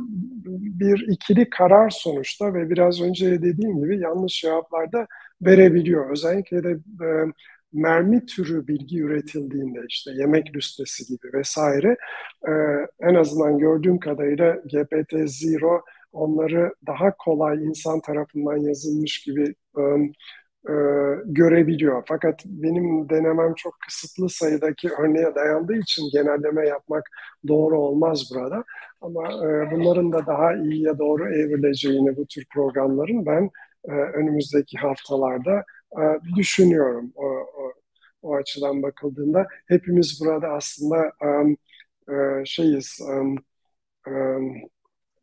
[SPEAKER 2] bir ikili karar sonuçta ve biraz önce dediğim gibi yanlış cevaplar da verebiliyor. Özellikle de mermi türü bilgi üretildiğinde işte yemek listesi gibi vesaire en azından gördüğüm kadarıyla GPT-0 onları daha kolay insan tarafından yazılmış gibi e, görebiliyor. Fakat benim denemem çok kısıtlı sayıdaki örneğe dayandığı için genelleme yapmak doğru olmaz burada. Ama e, bunların da daha iyiye doğru evrileceğini bu tür programların ben e, önümüzdeki haftalarda e, düşünüyorum. O, o, o açıdan bakıldığında hepimiz burada aslında e, şeyiz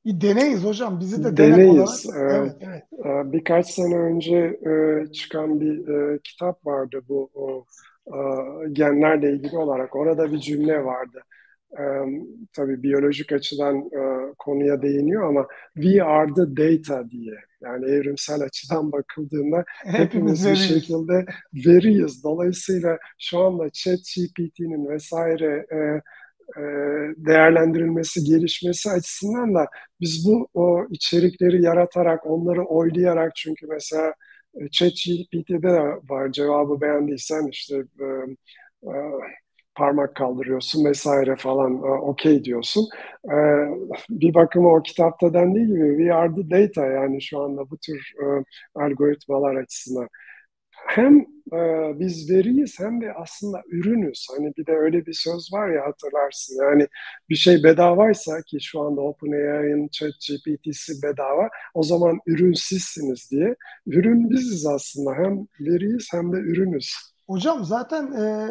[SPEAKER 1] deneyiz hocam. Bizi de
[SPEAKER 2] deneyiz. Olarak... Evet, evet. Ee, birkaç sene önce e, çıkan bir e, kitap vardı bu o, genlerle ilgili olarak. Orada bir cümle vardı. Tabii biyolojik açıdan konuya değiniyor ama we are the data diye. Yani evrimsel açıdan bakıldığında hepimiz bir şekilde veriyiz. Dolayısıyla şu anda ChatGPT'nin vesaire e, değerlendirilmesi, gelişmesi açısından da biz bu o içerikleri yaratarak, onları oylayarak çünkü mesela e, ChatGPT'de de var cevabı beğendiysen işte e, e, parmak kaldırıyorsun vesaire falan e, okey diyorsun. E, bir bakıma o kitapta dendiği gibi we are the data yani şu anda bu tür e, algoritmalar açısından hem biz veriyiz hem de aslında ürünüz. Hani bir de öyle bir söz var ya hatırlarsın. Yani bir şey bedavaysa ki şu anda OpenAI'ın ChatGPT'si bedava o zaman ürün sizsiniz diye. Ürün biziz aslında. Hem veriyiz hem de ürünüz.
[SPEAKER 1] Hocam zaten e,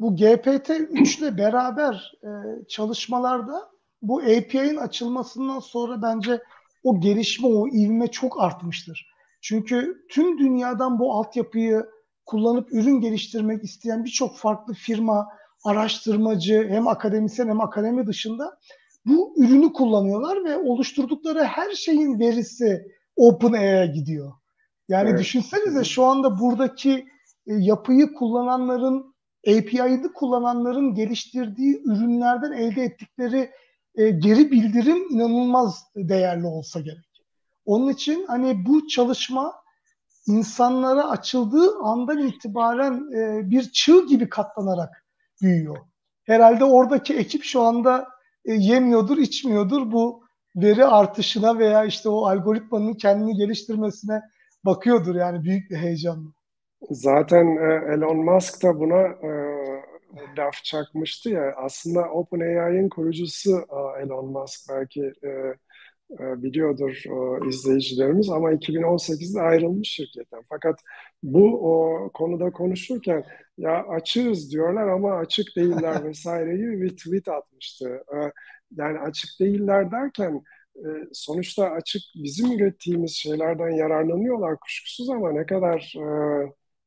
[SPEAKER 1] bu GPT-3 ile beraber e, çalışmalarda bu API'nin açılmasından sonra bence o gelişme, o ivme çok artmıştır. Çünkü tüm dünyadan bu altyapıyı kullanıp ürün geliştirmek isteyen birçok farklı firma, araştırmacı hem akademisyen hem akademi dışında bu ürünü kullanıyorlar ve oluşturdukları her şeyin verisi OpenAI'ya gidiyor. Yani evet. düşünsenize şu anda buradaki e, yapıyı kullananların, API'yi kullananların geliştirdiği ürünlerden elde ettikleri e, geri bildirim inanılmaz değerli olsa gerek. Onun için hani bu çalışma insanlara açıldığı andan itibaren e, bir çığ gibi katlanarak büyüyor. Herhalde oradaki ekip şu anda e, yemiyordur, içmiyordur bu veri artışına veya işte o algoritmanın kendini geliştirmesine bakıyordur yani büyük bir heyecanla.
[SPEAKER 2] Zaten e, Elon Musk da buna e, laf çakmıştı ya aslında OpenAI'nin kurucusu e, Elon Musk belki e, biliyordur o izleyicilerimiz ama 2018'de ayrılmış şirketten. Fakat bu o konuda konuşurken ya açığız diyorlar ama açık değiller vesaireyi bir tweet atmıştı. E, yani açık değiller derken e, sonuçta açık bizim ürettiğimiz şeylerden yararlanıyorlar kuşkusuz ama ne kadar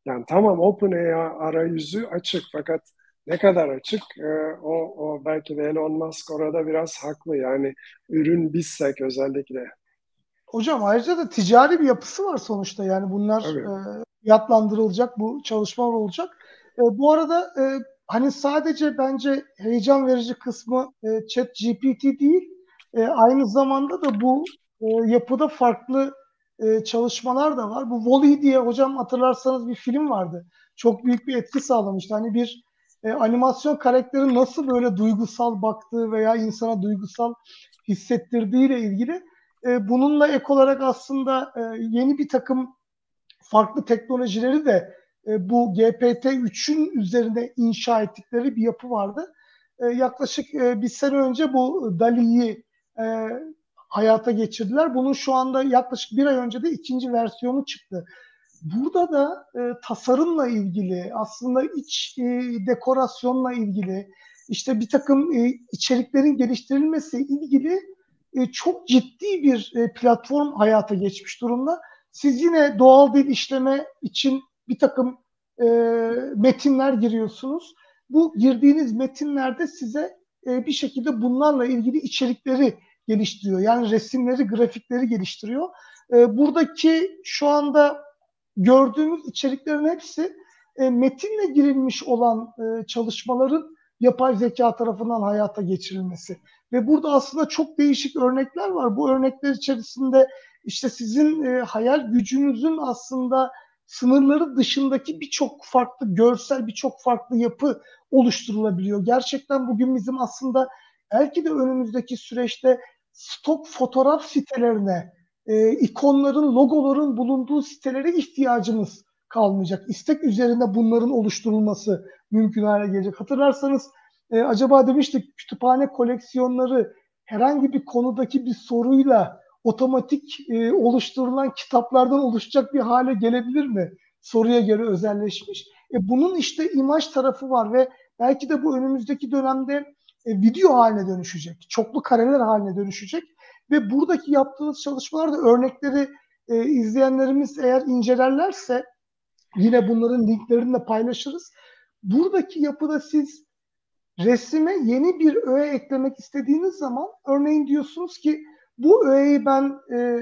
[SPEAKER 2] yani tamam OpenAI arayüzü açık fakat ne kadar açık e, o, o belki de Elon Musk orada biraz haklı yani ürün bizsek özellikle.
[SPEAKER 1] Hocam ayrıca da ticari bir yapısı var sonuçta yani bunlar e, fiyatlandırılacak bu çalışmalar olacak. E, bu arada e, hani sadece bence heyecan verici kısmı e, chat GPT değil e, aynı zamanda da bu e, yapıda farklı e, çalışmalar da var. Bu Wall-E diye hocam hatırlarsanız bir film vardı. Çok büyük bir etki sağlamıştı. Hani bir e, animasyon karakteri nasıl böyle duygusal baktığı veya insana duygusal hissettirdiği ile ilgili e, bununla ek olarak aslında e, yeni bir takım farklı teknolojileri de e, bu GPT-3'ün üzerinde inşa ettikleri bir yapı vardı. E, yaklaşık e, bir sene önce bu DALI-'yi e, hayata geçirdiler. Bunun şu anda yaklaşık bir ay önce de ikinci versiyonu çıktı. Burada da e, tasarımla ilgili, aslında iç e, dekorasyonla ilgili, işte bir takım e, içeriklerin geliştirilmesi ilgili e, çok ciddi bir e, platform hayata geçmiş durumda. Siz yine doğal dil işleme için bir takım e, metinler giriyorsunuz. Bu girdiğiniz metinlerde size e, bir şekilde bunlarla ilgili içerikleri geliştiriyor. Yani resimleri, grafikleri geliştiriyor. E, buradaki şu anda gördüğümüz içeriklerin hepsi e, metinle girilmiş olan e, çalışmaların yapay zeka tarafından hayata geçirilmesi. Ve burada aslında çok değişik örnekler var. Bu örnekler içerisinde işte sizin e, hayal gücünüzün aslında sınırları dışındaki birçok farklı görsel, birçok farklı yapı oluşturulabiliyor. Gerçekten bugün bizim aslında belki de önümüzdeki süreçte stok fotoğraf sitelerine, e, ikonların, logoların bulunduğu sitelere ihtiyacımız kalmayacak. İstek üzerine bunların oluşturulması mümkün hale gelecek. Hatırlarsanız e, acaba demiştik kütüphane koleksiyonları herhangi bir konudaki bir soruyla otomatik e, oluşturulan kitaplardan oluşacak bir hale gelebilir mi? Soruya göre özelleşmiş. E, bunun işte imaj tarafı var ve belki de bu önümüzdeki dönemde video haline dönüşecek. Çoklu kareler haline dönüşecek. Ve buradaki yaptığınız çalışmalarda örnekleri e, izleyenlerimiz eğer incelerlerse yine bunların linklerini de paylaşırız. Buradaki yapıda siz resime yeni bir öğe eklemek istediğiniz zaman örneğin diyorsunuz ki bu öğeyi ben e,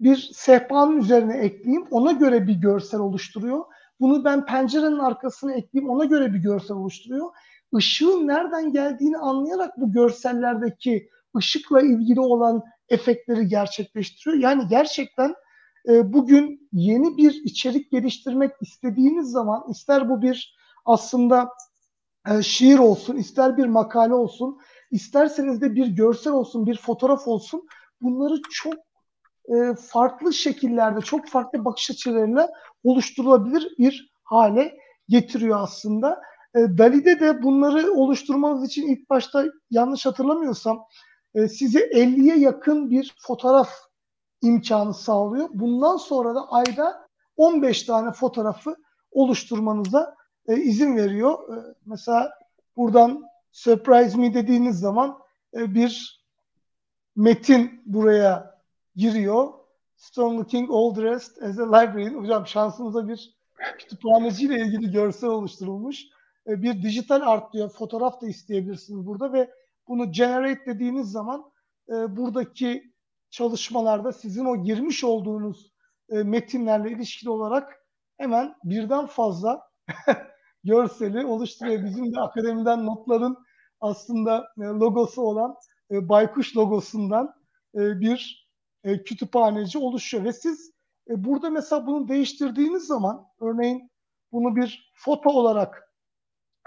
[SPEAKER 1] bir sehpanın üzerine ekleyeyim. Ona göre bir görsel oluşturuyor. Bunu ben pencerenin arkasına ekleyeyim. Ona göre bir görsel oluşturuyor. Işığın nereden geldiğini anlayarak bu görsellerdeki ışıkla ilgili olan efektleri gerçekleştiriyor. Yani gerçekten e, bugün yeni bir içerik geliştirmek istediğiniz zaman ister bu bir aslında e, şiir olsun, ister bir makale olsun, isterseniz de bir görsel olsun, bir fotoğraf olsun bunları çok e, farklı şekillerde, çok farklı bakış açılarıyla oluşturulabilir bir hale getiriyor aslında. E, Dali'de de bunları oluşturmanız için ilk başta yanlış hatırlamıyorsam e, size 50'ye yakın bir fotoğraf imkanı sağlıyor. Bundan sonra da ayda 15 tane fotoğrafı oluşturmanıza e, izin veriyor. E, mesela buradan surprise me dediğiniz zaman e, bir metin buraya giriyor. Strong looking all dressed as a librarian. Hocam şansınıza bir kütüphaneciyle ilgili görsel oluşturulmuş. E, bir dijital art diyor. Fotoğraf da isteyebilirsiniz burada ve bunu generate dediğiniz zaman e, buradaki çalışmalarda sizin o girmiş olduğunuz e, metinlerle ilişkili olarak hemen birden fazla görseli oluşturuyor. Bizim de akademiden notların aslında e, logosu olan e, baykuş logosundan e, bir e, kütüphaneci oluşuyor ve siz e, burada mesela bunu değiştirdiğiniz zaman örneğin bunu bir foto olarak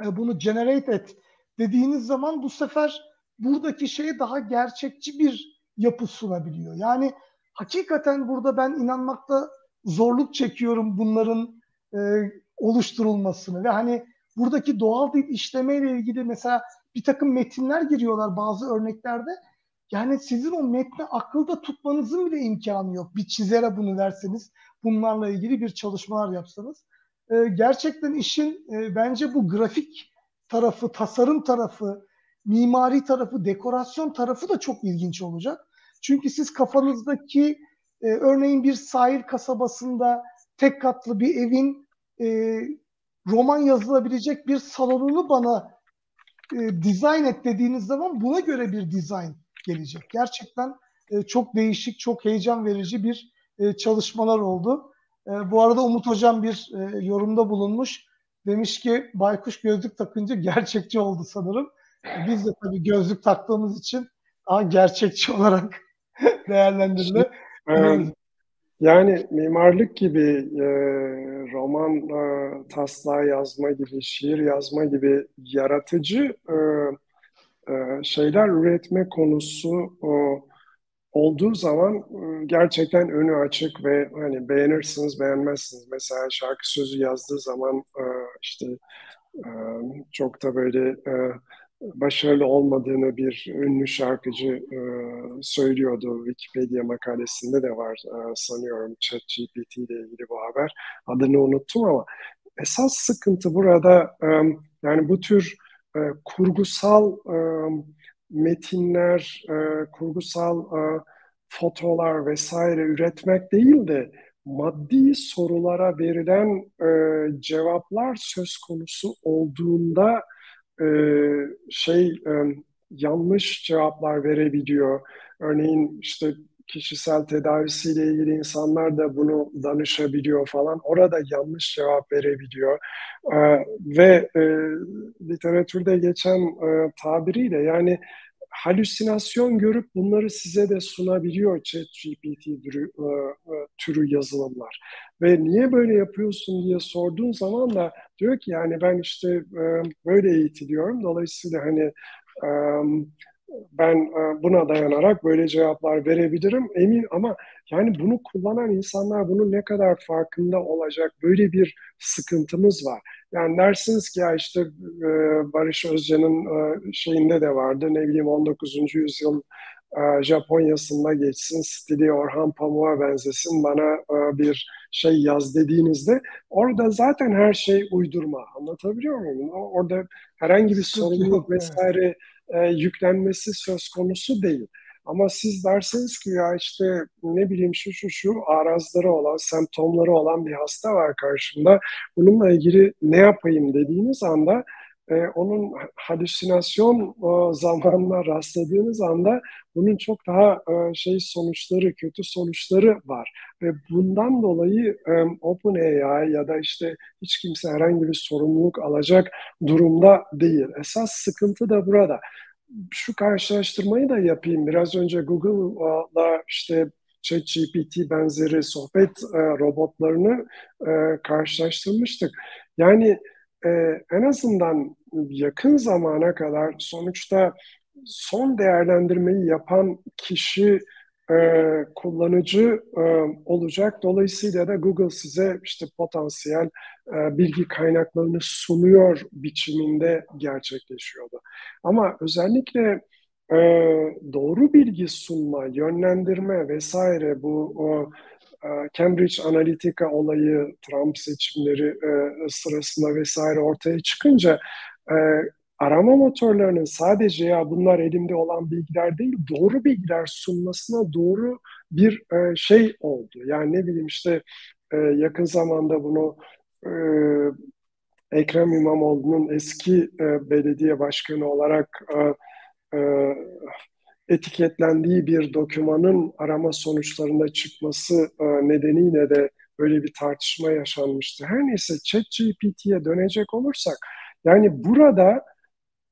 [SPEAKER 1] bunu generate et dediğiniz zaman bu sefer buradaki şeye daha gerçekçi bir yapı sunabiliyor. Yani hakikaten burada ben inanmakta zorluk çekiyorum bunların e, oluşturulmasını ve hani buradaki doğal dil işlemeyle ilgili mesela bir takım metinler giriyorlar bazı örneklerde. Yani sizin o metni akılda tutmanızın bile imkanı yok. Bir çizere bunu verseniz, bunlarla ilgili bir çalışmalar yapsanız. E, gerçekten işin e, bence bu grafik tarafı, tasarım tarafı, mimari tarafı, dekorasyon tarafı da çok ilginç olacak. Çünkü siz kafanızdaki e, örneğin bir sahil kasabasında tek katlı bir evin e, roman yazılabilecek bir salonunu bana e, dizayn et dediğiniz zaman buna göre bir dizayn gelecek. Gerçekten e, çok değişik, çok heyecan verici bir e, çalışmalar oldu. E, bu arada Umut Hocam bir e, yorumda bulunmuş. Demiş ki baykuş gözlük takınca gerçekçi oldu sanırım. Biz de tabii gözlük taktığımız için daha gerçekçi olarak değerlendirildi.
[SPEAKER 2] Yani mimarlık gibi e, roman e, taslağı yazma gibi, şiir yazma gibi yaratıcı e, e, şeyler üretme konusu e, olduğu zaman e, gerçekten önü açık ve hani beğenirsiniz, beğenmezsiniz. Mesela şarkı sözü yazdığı zaman işte çok da böyle başarılı olmadığını bir ünlü şarkıcı söylüyordu. Wikipedia makalesinde de var sanıyorum ChatGPT ile ilgili bu haber. Adını unuttum ama esas sıkıntı burada yani bu tür kurgusal e, metinler, e, kurgusal e, fotolar vesaire üretmek değil de maddi sorulara verilen e, cevaplar söz konusu olduğunda e, şey e, yanlış cevaplar verebiliyor. Örneğin işte kişisel tedavisiyle ilgili insanlar da bunu danışabiliyor falan. Orada yanlış cevap verebiliyor. E, ve e, literatürde geçen e, tabiriyle yani halüsinasyon görüp bunları size de sunabiliyor ChatGPT türü, e, e, türü yazılımlar. Ve niye böyle yapıyorsun diye sorduğun zaman da diyor ki yani ben işte e, böyle eğitiliyorum. Dolayısıyla hani ben buna dayanarak böyle cevaplar verebilirim emin ama yani bunu kullanan insanlar bunun ne kadar farkında olacak böyle bir sıkıntımız var. Yani dersiniz ki ya işte e, Barış Özcan'ın e, şeyinde de vardı ne bileyim 19. yüzyıl e, Japonya'sında geçsin, stili Orhan Pamuk'a benzesin, bana bir şey yaz dediğinizde orada zaten her şey uydurma. Anlatabiliyor muyum? Orada herhangi bir sorumluluk vesaire yüklenmesi söz konusu değil. Ama siz derseniz ki ya işte ne bileyim şu şu şu arazları olan, semptomları olan bir hasta var karşımda. Bununla ilgili ne yapayım dediğiniz anda e, onun halüsinasyon e, zamanına rastladığınız anda bunun çok daha e, şey sonuçları, kötü sonuçları var. Ve bundan dolayı e, OpenAI ya da işte hiç kimse herhangi bir sorumluluk alacak durumda değil. Esas sıkıntı da burada şu karşılaştırmayı da yapayım. Biraz önce Google'la işte ChatGPT benzeri sohbet e, robotlarını e, karşılaştırmıştık. Yani e, en azından yakın zamana kadar sonuçta son değerlendirmeyi yapan kişi e, kullanıcı e, olacak. Dolayısıyla da Google size işte potansiyel e, bilgi kaynaklarını sunuyor biçiminde gerçekleşiyordu. Ama özellikle e, doğru bilgi sunma, yönlendirme vesaire bu o, Cambridge Analytica olayı, Trump seçimleri e, sırasında vesaire ortaya çıkınca e, arama motorlarının sadece ya bunlar elimde olan bilgiler değil, doğru bilgiler sunmasına doğru bir e, şey oldu. Yani ne bileyim işte yakın zamanda bunu Ekrem İmamoğlu'nun eski belediye başkanı olarak etiketlendiği bir dokümanın arama sonuçlarında çıkması e, nedeniyle de böyle bir tartışma yaşanmıştı. Her neyse ChatGPT'ye dönecek olursak yani burada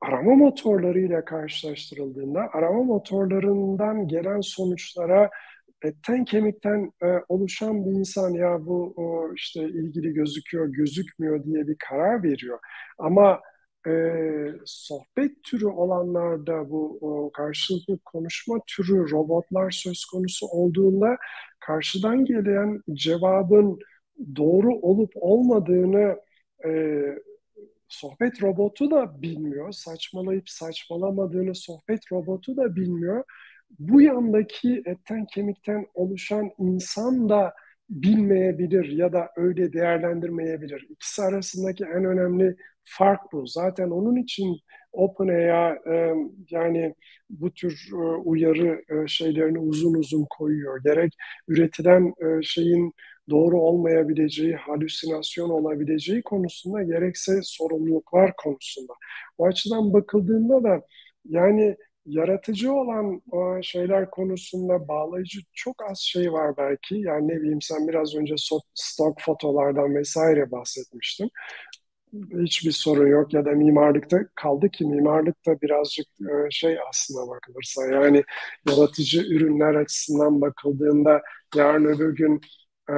[SPEAKER 2] arama motorlarıyla karşılaştırıldığında arama motorlarından gelen sonuçlara etten kemikten e, oluşan bir insan ya bu o, işte ilgili gözüküyor, gözükmüyor diye bir karar veriyor. Ama e, sohbet türü olanlarda bu o, karşılıklı konuşma türü robotlar söz konusu olduğunda karşıdan gelen cevabın doğru olup olmadığını e, sohbet robotu da bilmiyor. Saçmalayıp saçmalamadığını sohbet robotu da bilmiyor. Bu yandaki etten kemikten oluşan insan da bilmeyebilir ya da öyle değerlendirmeyebilir. İkisi arasındaki en önemli fark bu. Zaten onun için OpenAI e, yani bu tür e, uyarı e, şeylerini uzun uzun koyuyor. Gerek üretilen e, şeyin doğru olmayabileceği, halüsinasyon olabileceği konusunda gerekse sorumluluklar konusunda. O açıdan bakıldığında da yani yaratıcı olan o şeyler konusunda bağlayıcı çok az şey var belki. Yani ne bileyim sen biraz önce stok fotolardan vesaire bahsetmiştin. Hiçbir sorun yok ya da mimarlıkta kaldı ki mimarlıkta birazcık e, şey aslına bakılırsa yani yaratıcı ürünler açısından bakıldığında yarın öbür gün e,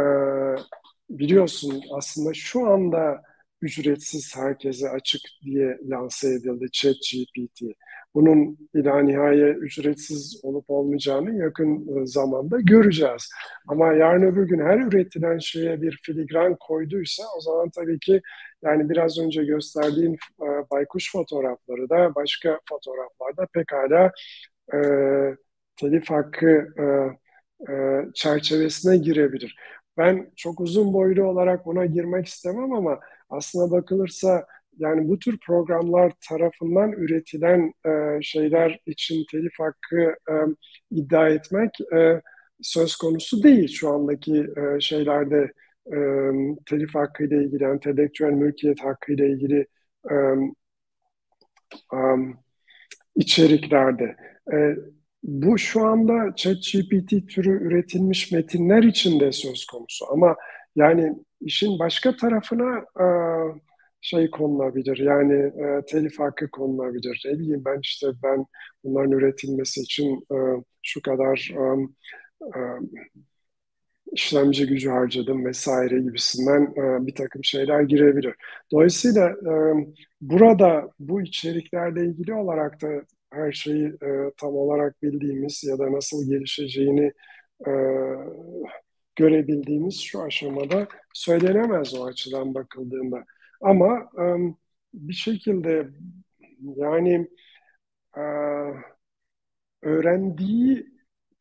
[SPEAKER 2] biliyorsun aslında şu anda ücretsiz herkese açık diye lanse edildi ChatGPT. Bunun ila nihaye ücretsiz olup olmayacağını yakın e, zamanda göreceğiz. Ama yarın öbür gün her üretilen şeye bir filigran koyduysa o zaman tabii ki yani biraz önce gösterdiğim e, baykuş fotoğrafları da başka fotoğraflarda pekala e, telif hakkı e, e, çerçevesine girebilir. Ben çok uzun boylu olarak buna girmek istemem ama aslına bakılırsa yani bu tür programlar tarafından üretilen e, şeyler için telif hakkı e, iddia etmek e, söz konusu değil şu andaki e, şeylerde e, telif hakkı ile ilgili, entelektüel mülkiyet hakkı ile ilgili e, um, içeriklerde. E, bu şu anda ChatGPT türü üretilmiş metinler için de söz konusu. Ama yani işin başka tarafına e, şey konulabilir. Yani e, telif hakkı konulabilir. Ne bileyim ben işte ben bunların üretilmesi için e, şu kadar e, e, işlemci gücü harcadım vesaire gibisinden e, bir takım şeyler girebilir. Dolayısıyla e, burada bu içeriklerle ilgili olarak da her şeyi e, tam olarak bildiğimiz ya da nasıl gelişeceğini e, görebildiğimiz şu aşamada söylenemez o açıdan bakıldığında. Ama e, bir şekilde yani e, öğrendiği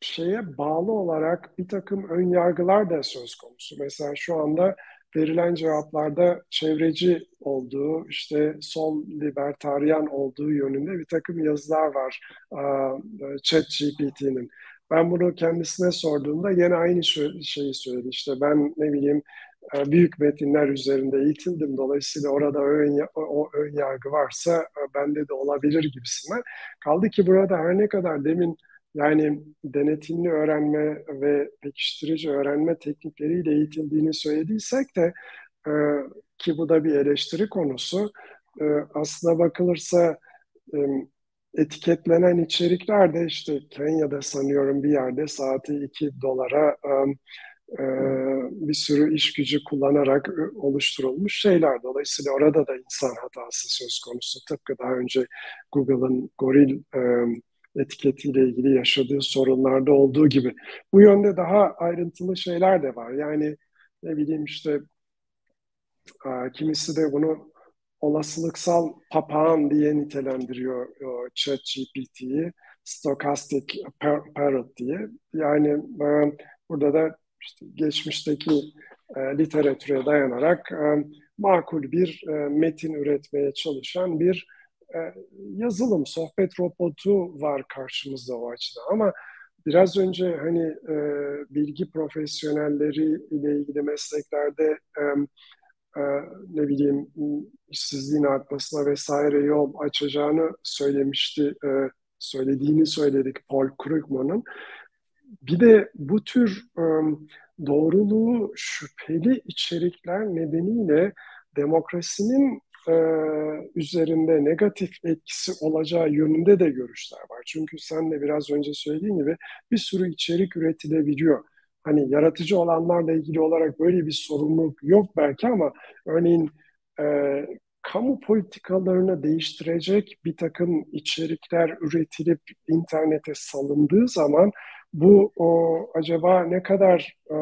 [SPEAKER 2] şeye bağlı olarak bir takım ön yargılar da söz konusu. Mesela şu anda verilen cevaplarda çevreci olduğu, işte sol libertaryen olduğu yönünde bir takım yazılar var chat GPT'nin. Ben bunu kendisine sorduğumda yine aynı şeyi söyledi. İşte ben ne bileyim büyük metinler üzerinde eğitildim. Dolayısıyla orada ön, o ön yargı varsa bende de olabilir gibisinden. Kaldı ki burada her ne kadar demin yani denetimli öğrenme ve pekiştirici öğrenme teknikleriyle eğitildiğini söylediysek de e, ki bu da bir eleştiri konusu. E, aslına bakılırsa e, etiketlenen içerikler de işte Kenya'da sanıyorum bir yerde saati 2 dolara e, e, bir sürü iş gücü kullanarak oluşturulmuş şeyler. Dolayısıyla orada da insan hatası söz konusu. Tıpkı daha önce Google'ın Goril e, etiketiyle ilgili yaşadığı sorunlarda olduğu gibi. Bu yönde daha ayrıntılı şeyler de var. Yani ne bileyim işte kimisi de bunu olasılıksal papağan diye nitelendiriyor chat GPT'yi. Stochastic parrot diye. Yani burada da işte geçmişteki e, literatüre dayanarak e, makul bir e, metin üretmeye çalışan bir e, yazılım, sohbet robotu var karşımızda o açıdan. Ama biraz önce hani e, bilgi profesyonelleri ile ilgili mesleklerde e, e, ne bileyim işsizliğin artmasına vesaire yol açacağını söylemişti, e, söylediğini söyledik Paul Krugman'ın. Bir de bu tür doğruluğu şüpheli içerikler nedeniyle demokrasinin üzerinde negatif etkisi olacağı yönünde de görüşler var. Çünkü sen de biraz önce söylediğin gibi bir sürü içerik üretilebiliyor. Hani yaratıcı olanlarla ilgili olarak böyle bir sorumluluk yok belki ama örneğin e, kamu politikalarını değiştirecek bir takım içerikler üretilip internete salındığı zaman bu o, acaba ne kadar e,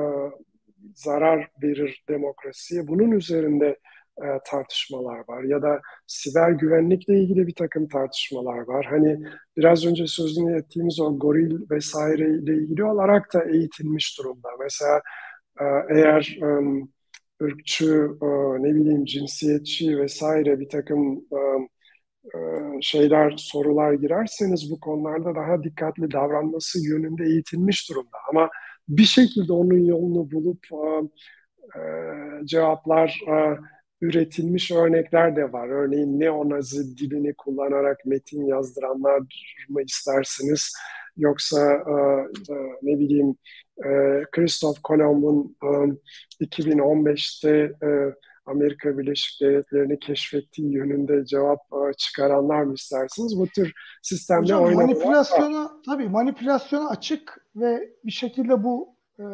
[SPEAKER 2] zarar verir demokrasiye? Bunun üzerinde e, tartışmalar var ya da siber güvenlikle ilgili bir takım tartışmalar var. Hani biraz önce sözünü ettiğimiz o goril vesaire ile ilgili olarak da eğitilmiş durumda. Mesela e, eğer e, ırkçı, e, ne bileyim cinsiyetçi vesaire bir takım e, şeyler, sorular girerseniz bu konularda daha dikkatli davranması yönünde eğitilmiş durumda. Ama bir şekilde onun yolunu bulup e, e, cevaplar e, üretilmiş örnekler de var. Örneğin neonazi dilini kullanarak metin yazdıranlar mı istersiniz? Yoksa e, e, ne bileyim e, Christoph Kolomb'un e, 2015'te e, Amerika Birleşik Devletleri'ni keşfettiği yönünde cevap e, çıkaranlar mı istersiniz? Bu tür sistemde
[SPEAKER 1] Hocam, manipülasyona tabii manipülasyona açık ve bir şekilde bu e,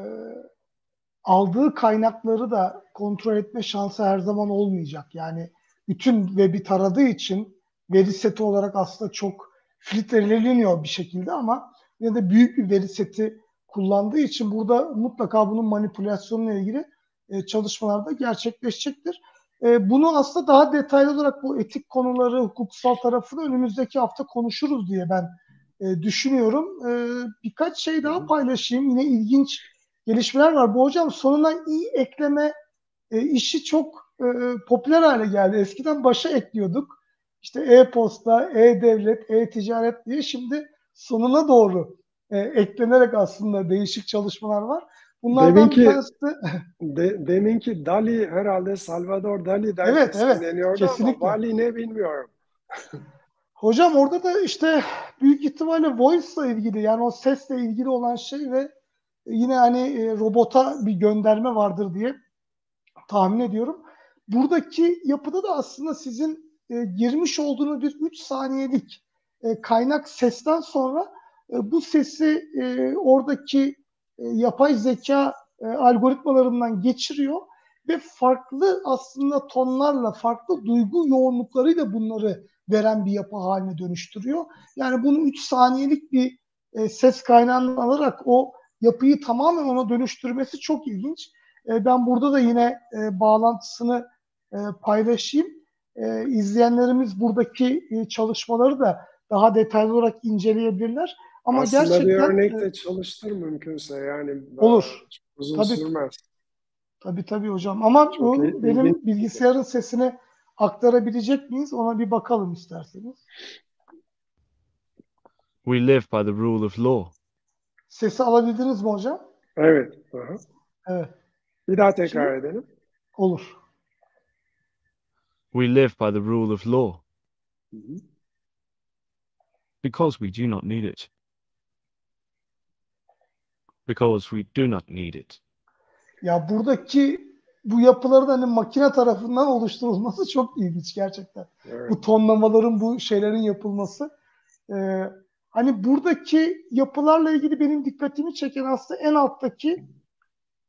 [SPEAKER 1] aldığı kaynakları da kontrol etme şansı her zaman olmayacak. Yani bütün web'i taradığı için veri seti olarak aslında çok filtreleniyor bir şekilde ama yine de büyük bir veri seti kullandığı için burada mutlaka bunun manipülasyonuyla ilgili e, çalışmalar da gerçekleşecektir. E, bunu aslında daha detaylı olarak bu etik konuları, hukuksal tarafını önümüzdeki hafta konuşuruz diye ben e, düşünüyorum. E, birkaç şey daha paylaşayım. Yine ilginç gelişmeler var. Bu hocam sonuna i ekleme e, işi çok e, popüler hale geldi. Eskiden başa ekliyorduk. İşte e-posta, e-devlet, e-ticaret diye şimdi sonuna doğru e, eklenerek aslında değişik çalışmalar var.
[SPEAKER 2] Bunlardan deminki, bir tanesi de, deminki Dali herhalde Salvador Dali
[SPEAKER 1] evet, evet, kesinlikle.
[SPEAKER 2] ama Vali ne bilmiyorum.
[SPEAKER 1] Hocam orada da işte büyük ihtimalle voice ile ilgili yani o sesle ilgili olan şey ve yine hani e, robota bir gönderme vardır diye tahmin ediyorum. Buradaki yapıda da aslında sizin e, girmiş olduğunuz bir 3 saniyelik e, kaynak sesten sonra e, bu sesi e, oradaki e, yapay zeka e, algoritmalarından geçiriyor ve farklı aslında tonlarla, farklı duygu yoğunluklarıyla bunları veren bir yapı haline dönüştürüyor. Yani bunu 3 saniyelik bir e, ses kaynağından alarak o yapıyı tamamen ona dönüştürmesi çok ilginç. E, ben burada da yine e, bağlantısını e, paylaşayım. E, izleyenlerimiz buradaki e, çalışmaları da daha detaylı olarak inceleyebilirler. Ama
[SPEAKER 2] Aslında
[SPEAKER 1] gerçekten
[SPEAKER 2] bir örnekte e, çalıştır mümkünse yani
[SPEAKER 1] olur.
[SPEAKER 2] Uzun tabii, sürmez.
[SPEAKER 1] Tabii tabii hocam. Ama bu benim bilgisayarın sesini aktarabilecek miyiz? Ona bir bakalım isterseniz.
[SPEAKER 3] We live by the rule of law.
[SPEAKER 1] Sesi alabildiniz mi hocam?
[SPEAKER 2] Evet. Aha.
[SPEAKER 1] Evet.
[SPEAKER 2] Bir daha tekrar Şimdi, edelim.
[SPEAKER 1] Olur.
[SPEAKER 3] We live by the rule of law. Because we do not need it. Because we do not need it.
[SPEAKER 1] Ya buradaki bu yapıların hani makine tarafından oluşturulması çok ilginç gerçekten. Evet. Bu tonlamaların, bu şeylerin yapılması. Ee, hani buradaki yapılarla ilgili benim dikkatimi çeken aslında en alttaki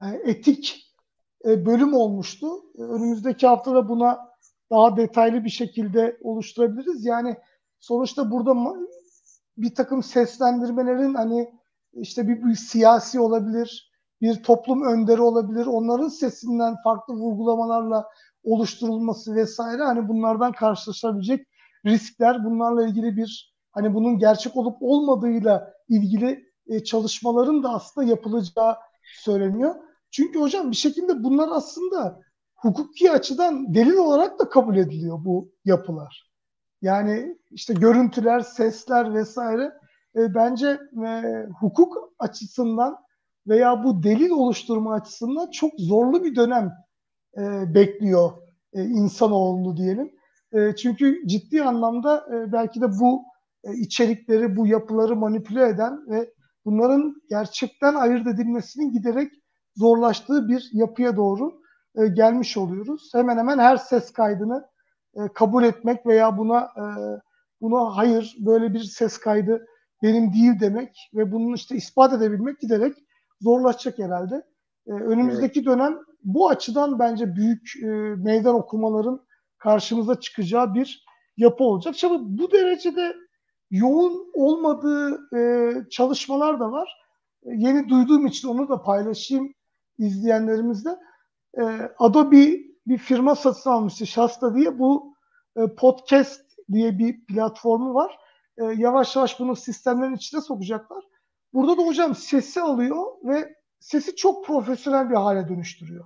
[SPEAKER 1] e, etik e, bölüm olmuştu. E, önümüzdeki haftada buna daha detaylı bir şekilde oluşturabiliriz. Yani sonuçta burada bir takım seslendirmelerin hani işte bir, bir siyasi olabilir, bir toplum önderi olabilir. Onların sesinden farklı vurgulamalarla oluşturulması vesaire hani bunlardan karşılaşabilecek riskler, bunlarla ilgili bir hani bunun gerçek olup olmadığıyla ilgili e, çalışmaların da aslında yapılacağı söyleniyor. Çünkü hocam bir şekilde bunlar aslında hukuki açıdan delil olarak da kabul ediliyor bu yapılar. Yani işte görüntüler, sesler vesaire e, bence e, hukuk açısından veya bu delil oluşturma açısından çok zorlu bir dönem e, bekliyor e, insanoğlunu diyelim. E, çünkü ciddi anlamda e, belki de bu e, içerikleri, bu yapıları manipüle eden ve bunların gerçekten ayırt edilmesinin giderek zorlaştığı bir yapıya doğru e, gelmiş oluyoruz. Hemen hemen her ses kaydını e, kabul etmek veya buna e, buna hayır böyle bir ses kaydı benim değil demek ve bunu işte ispat edebilmek giderek zorlaşacak herhalde. E, önümüzdeki evet. dönem bu açıdan bence büyük e, meydan okumaların karşımıza çıkacağı bir yapı olacak. Şimdi bu derecede yoğun olmadığı e, çalışmalar da var. E, yeni duyduğum için onu da paylaşayım izleyenlerimizle. E, Adobe bir firma satın almıştı Shasta diye. Bu e, podcast diye bir platformu var. E, yavaş yavaş bunu sistemlerin içine sokacaklar. Burada da hocam sesi alıyor ve sesi çok profesyonel bir hale dönüştürüyor.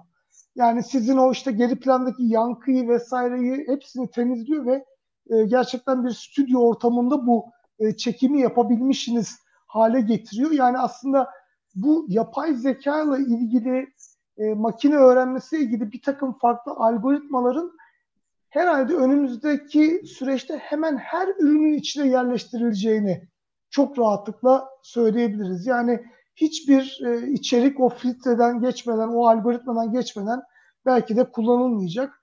[SPEAKER 1] Yani sizin o işte geri plandaki yankıyı vesaireyi hepsini temizliyor ve e, gerçekten bir stüdyo ortamında bu e, çekimi yapabilmişsiniz hale getiriyor. Yani aslında bu yapay zeka ile ilgili e, makine öğrenmesiyle ilgili bir takım farklı algoritmaların herhalde önümüzdeki süreçte hemen her ürünün içine yerleştirileceğini çok rahatlıkla söyleyebiliriz. Yani hiçbir e, içerik o filtreden geçmeden, o algoritmadan geçmeden belki de kullanılmayacak.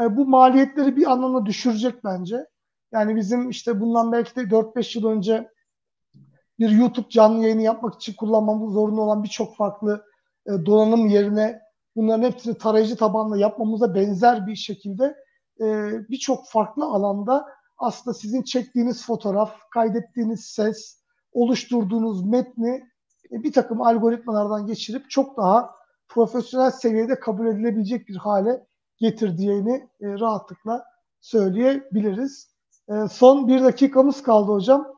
[SPEAKER 1] E, bu maliyetleri bir anlamda düşürecek bence. Yani bizim işte bundan belki de 4-5 yıl önce bir YouTube canlı yayını yapmak için kullanmamız zorunda olan birçok farklı e, donanım yerine bunların hepsini tarayıcı tabanlı yapmamıza benzer bir şekilde e, birçok farklı alanda aslında sizin çektiğiniz fotoğraf, kaydettiğiniz ses, oluşturduğunuz metni e, bir takım algoritmalardan geçirip çok daha profesyonel seviyede kabul edilebilecek bir hale getirdiğini e, rahatlıkla söyleyebiliriz. E, son bir dakikamız kaldı hocam.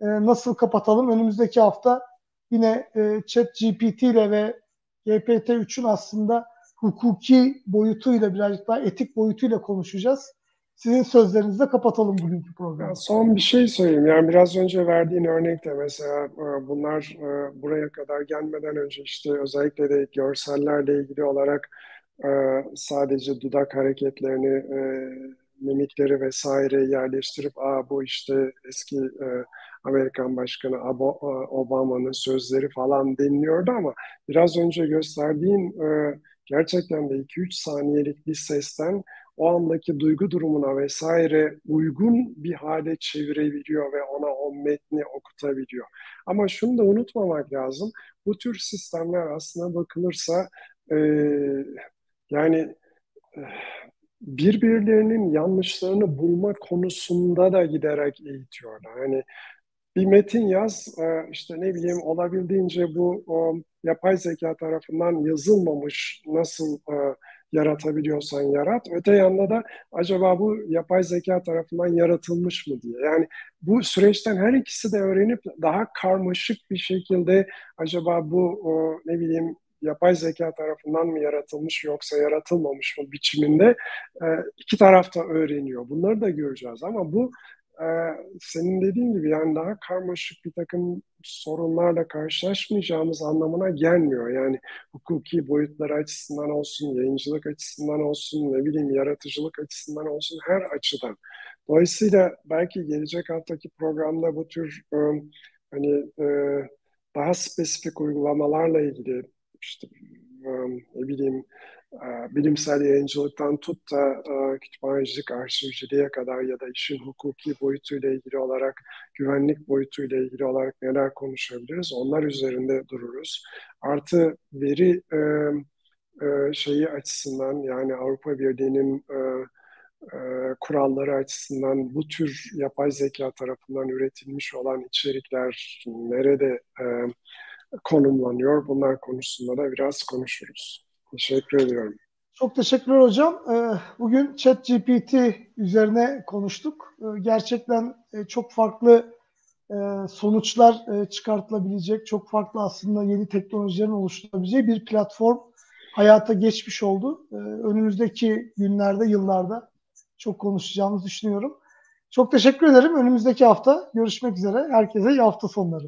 [SPEAKER 1] E, nasıl kapatalım? Önümüzdeki hafta yine e, Chat GPT ile ve GPT-3'ün aslında hukuki boyutuyla birazcık daha etik boyutuyla konuşacağız. Sizin sözlerinizle kapatalım bugünkü programı.
[SPEAKER 2] Son bir şey söyleyeyim. Yani biraz önce verdiğin örnekte mesela e, bunlar e, buraya kadar gelmeden önce işte özellikle de görsellerle ilgili olarak e, sadece dudak hareketlerini mimikleri vesaire yerleştirip Aa, bu işte eski Amerikan Başkanı Obama'nın sözleri falan deniliyordu ama biraz önce gösterdiğin gerçekten de 2-3 saniyelik bir sesten o andaki duygu durumuna vesaire uygun bir hale çevirebiliyor ve ona o metni okutabiliyor. Ama şunu da unutmamak lazım. Bu tür sistemler aslında bakılırsa e, yani e, birbirlerinin yanlışlarını bulma konusunda da giderek eğitiyorlar. Yani bir metin yaz, e, işte ne bileyim olabildiğince bu o, yapay zeka tarafından yazılmamış nasıl e, yaratabiliyorsan yarat. Öte yanda da acaba bu yapay zeka tarafından yaratılmış mı diye. Yani bu süreçten her ikisi de öğrenip daha karmaşık bir şekilde acaba bu ne bileyim yapay zeka tarafından mı yaratılmış yoksa yaratılmamış mı biçiminde e, iki tarafta öğreniyor. Bunları da göreceğiz ama bu e, senin dediğin gibi yani daha karmaşık bir takım sorunlarla karşılaşmayacağımız anlamına gelmiyor. Yani hukuki boyutlar açısından olsun, yayıncılık açısından olsun, ne bileyim yaratıcılık açısından olsun her açıdan. Dolayısıyla belki gelecek haftaki programda bu tür e, hani e, daha spesifik uygulamalarla ilgili işte ne bileyim bilimsel yayıncılıktan tut da kütüphanecilik, arşivciliğe kadar ya da işin hukuki boyutuyla ilgili olarak, güvenlik boyutuyla ilgili olarak neler konuşabiliriz? Onlar üzerinde dururuz. Artı veri şeyi açısından yani Avrupa Birliği'nin kuralları açısından bu tür yapay zeka tarafından üretilmiş olan içerikler nerede konumlanıyor? Bunlar konusunda da biraz konuşuruz. Teşekkür ediyorum.
[SPEAKER 1] Çok teşekkürler hocam. Ee, bugün ChatGPT üzerine konuştuk. Ee, gerçekten e, çok farklı e, sonuçlar e, çıkartılabilecek, çok farklı aslında yeni teknolojilerin oluşturabileceği bir platform hayata geçmiş oldu. Ee, önümüzdeki günlerde, yıllarda çok konuşacağımızı düşünüyorum. Çok teşekkür ederim. Önümüzdeki hafta görüşmek üzere. Herkese iyi hafta sonları.